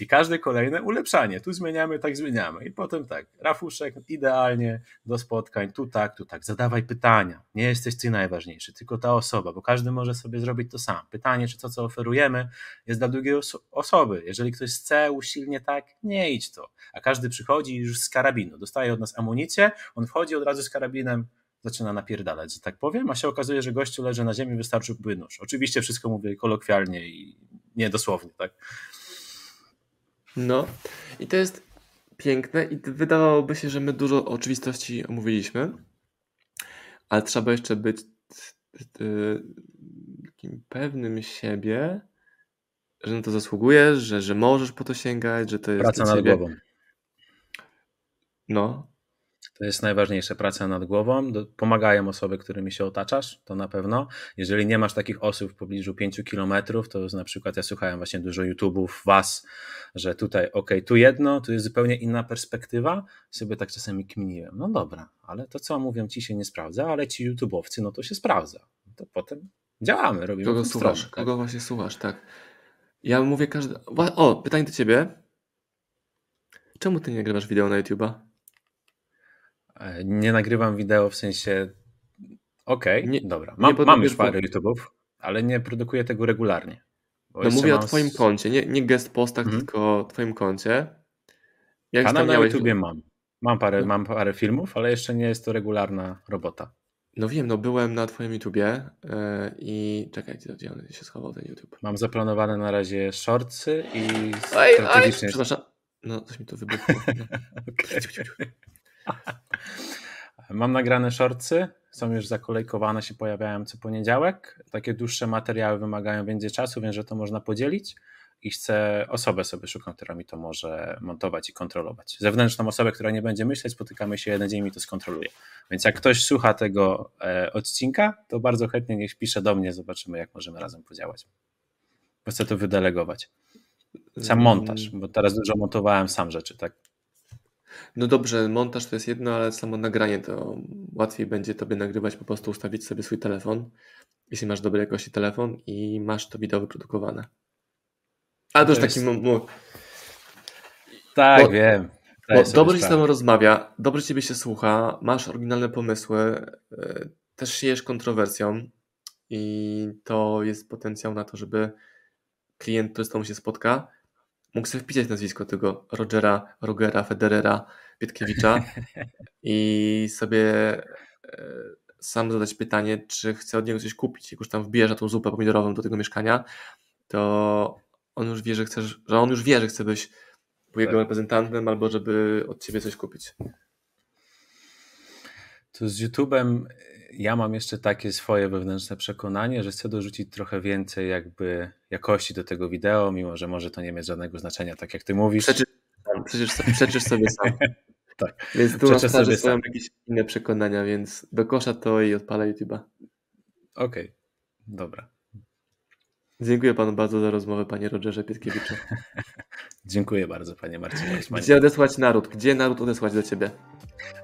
I każde kolejne ulepszanie. Tu zmieniamy, tak zmieniamy. I potem tak, Rafuszek, idealnie do spotkań, tu tak, tu tak. Zadawaj pytania. Nie jesteś ty najważniejszy, tylko ta osoba, bo każdy może sobie zrobić to sam. Pytanie, czy to, co oferujemy, jest dla drugiej oso osoby. Jeżeli ktoś chce usilnie tak, nie idź to. A każdy przychodzi już z karabinu, dostaje od nas amunicję, on wchodzi od razu z karabinem, zaczyna napierdalać, że tak powiem, a się okazuje, że gościu leży na ziemi, wystarczyłby nóż. Oczywiście wszystko mówię kolokwialnie i niedosłownie, tak? No. I to jest piękne i wydawałoby się, że my dużo oczywistości omówiliśmy, ale trzeba jeszcze być takim pewnym siebie, że na to zasługujesz, że, że możesz po to sięgać, że to jest Praca nad głową. No, to jest najważniejsze, praca nad głową. Pomagają osoby, którymi się otaczasz, to na pewno. Jeżeli nie masz takich osób w pobliżu 5 kilometrów, to na przykład ja słuchałem właśnie dużo YouTube'ów, was, że tutaj, ok, tu jedno, tu jest zupełnie inna perspektywa. Sobie tak czasami kminiłem. No dobra, ale to co mówią ci się nie sprawdza, ale ci YouTube'owcy, no to się sprawdza. To potem działamy, robimy Kogo słuchasz? Stronę, tak? Kogo właśnie słuchasz, tak. Ja mówię każdy... O, pytanie do ciebie. Czemu ty nie nagrywasz wideo na YouTube'a? E, nie nagrywam wideo w sensie. Okej, okay, dobra. Mam, mam już parę YouTube'ów, ale nie produkuję tego regularnie. No mówię o Twoim koncie, nie, nie guest postach, mhm. tylko o Twoim koncie. Jak Kanał na YouTubie mam. Mam parę, no. mam parę filmów, ale jeszcze nie jest to regularna robota. No wiem, no byłem na Twoim YouTubie yy, i czekaj, gdzie on się schował ten YouTube? Mam zaplanowane na razie shortsy i oj, strategicznie... Oj, przepraszam, no coś mi tu wybuchło. No. Mam nagrane shortsy, są już zakolejkowane, się pojawiają co poniedziałek. Takie dłuższe materiały wymagają więcej czasu, wiem, że to można podzielić i chcę osobę sobie szukam, która mi to może montować i kontrolować. Zewnętrzną osobę, która nie będzie myśleć, spotykamy się jeden dzień i mi to skontroluje. Więc jak ktoś słucha tego e, odcinka, to bardzo chętnie niech pisze do mnie, zobaczymy jak możemy razem podziałać. Bo chcę to wydelegować. Sam montaż, bo teraz dużo montowałem sam rzeczy, tak? No dobrze, montaż to jest jedno, ale samo nagranie to łatwiej będzie tobie nagrywać, po prostu ustawić sobie swój telefon, jeśli masz dobrej jakości telefon i masz to wideo wyprodukowane. Ale to, to już taki... Mu... Tak, bo, wiem. Bo dobrze się z tobą rozmawia, dobrze ciebie się słucha, masz oryginalne pomysły, e, też siejesz kontrowersją i to jest potencjał na to, żeby klient, który z tobą się spotka, mógł sobie wpisać nazwisko tego Rogera, Rogera, Federera, Wietkiewicza i sobie e, sam zadać pytanie, czy chce od niego coś kupić. Jak już tam wbijasz na tą zupę pomidorową do tego mieszkania, to on już wie, że chcesz, że on już wie, że chce być jego tak. reprezentantem albo żeby od ciebie coś kupić. To z YouTube'em ja mam jeszcze takie swoje wewnętrzne przekonanie, że chcę dorzucić trochę więcej jakby jakości do tego wideo, mimo że może to nie mieć żadnego znaczenia, tak jak ty mówisz. Przeczysz, przecież, przeczysz sobie sam. tak. Więc tu masz sobie sam. jakieś inne przekonania, więc do kosza to i odpalę YouTube'a. Okej, okay. dobra. Dziękuję panu bardzo za rozmowę, panie Rogerze Pietkiewiczu. Dziękuję bardzo, panie Marcinie. Gdzie odesłać naród? Gdzie naród odesłać do ciebie?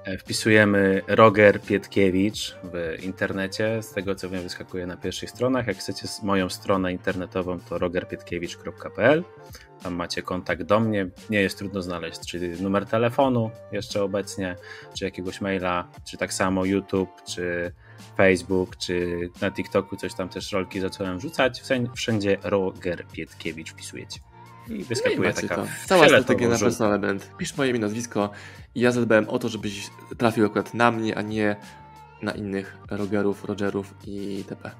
E, wpisujemy Roger Pietkiewicz w internecie. Z tego co wiem, wyskakuje na pierwszych stronach. Jak chcecie moją stronę internetową, to rogerpietkiewicz.pl. Tam macie kontakt do mnie. Nie jest trudno znaleźć, czy numer telefonu jeszcze obecnie, czy jakiegoś maila, czy tak samo YouTube, czy Facebook, czy na TikToku coś tam też rolki zacząłem wrzucać. Wszędzie Roger Pietkiewicz wpisujecie. I wyskakuje no i taka Cała strategia na personal brand. Pisz moje imię, nazwisko i ja zadbałem o to, żebyś trafił akurat na mnie, a nie na innych Rogerów, Rogerów i itp.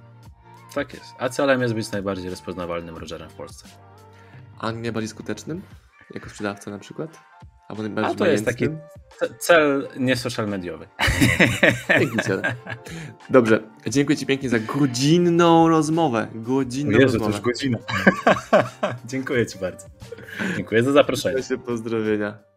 Tak jest. A celem jest być najbardziej rozpoznawalnym Rogerem w Polsce. A nie bardziej skutecznym? Jako sprzedawca na przykład? Albo A to jest taki cel niesocial mediowy. Dzięki ci. Dobrze, dziękuję Ci pięknie za godzinną rozmowę. Godzinną Jezu, to rozmowę. już godzina. Dziękuję Ci bardzo. Dziękuję za zaproszenie. Pozdrowienia.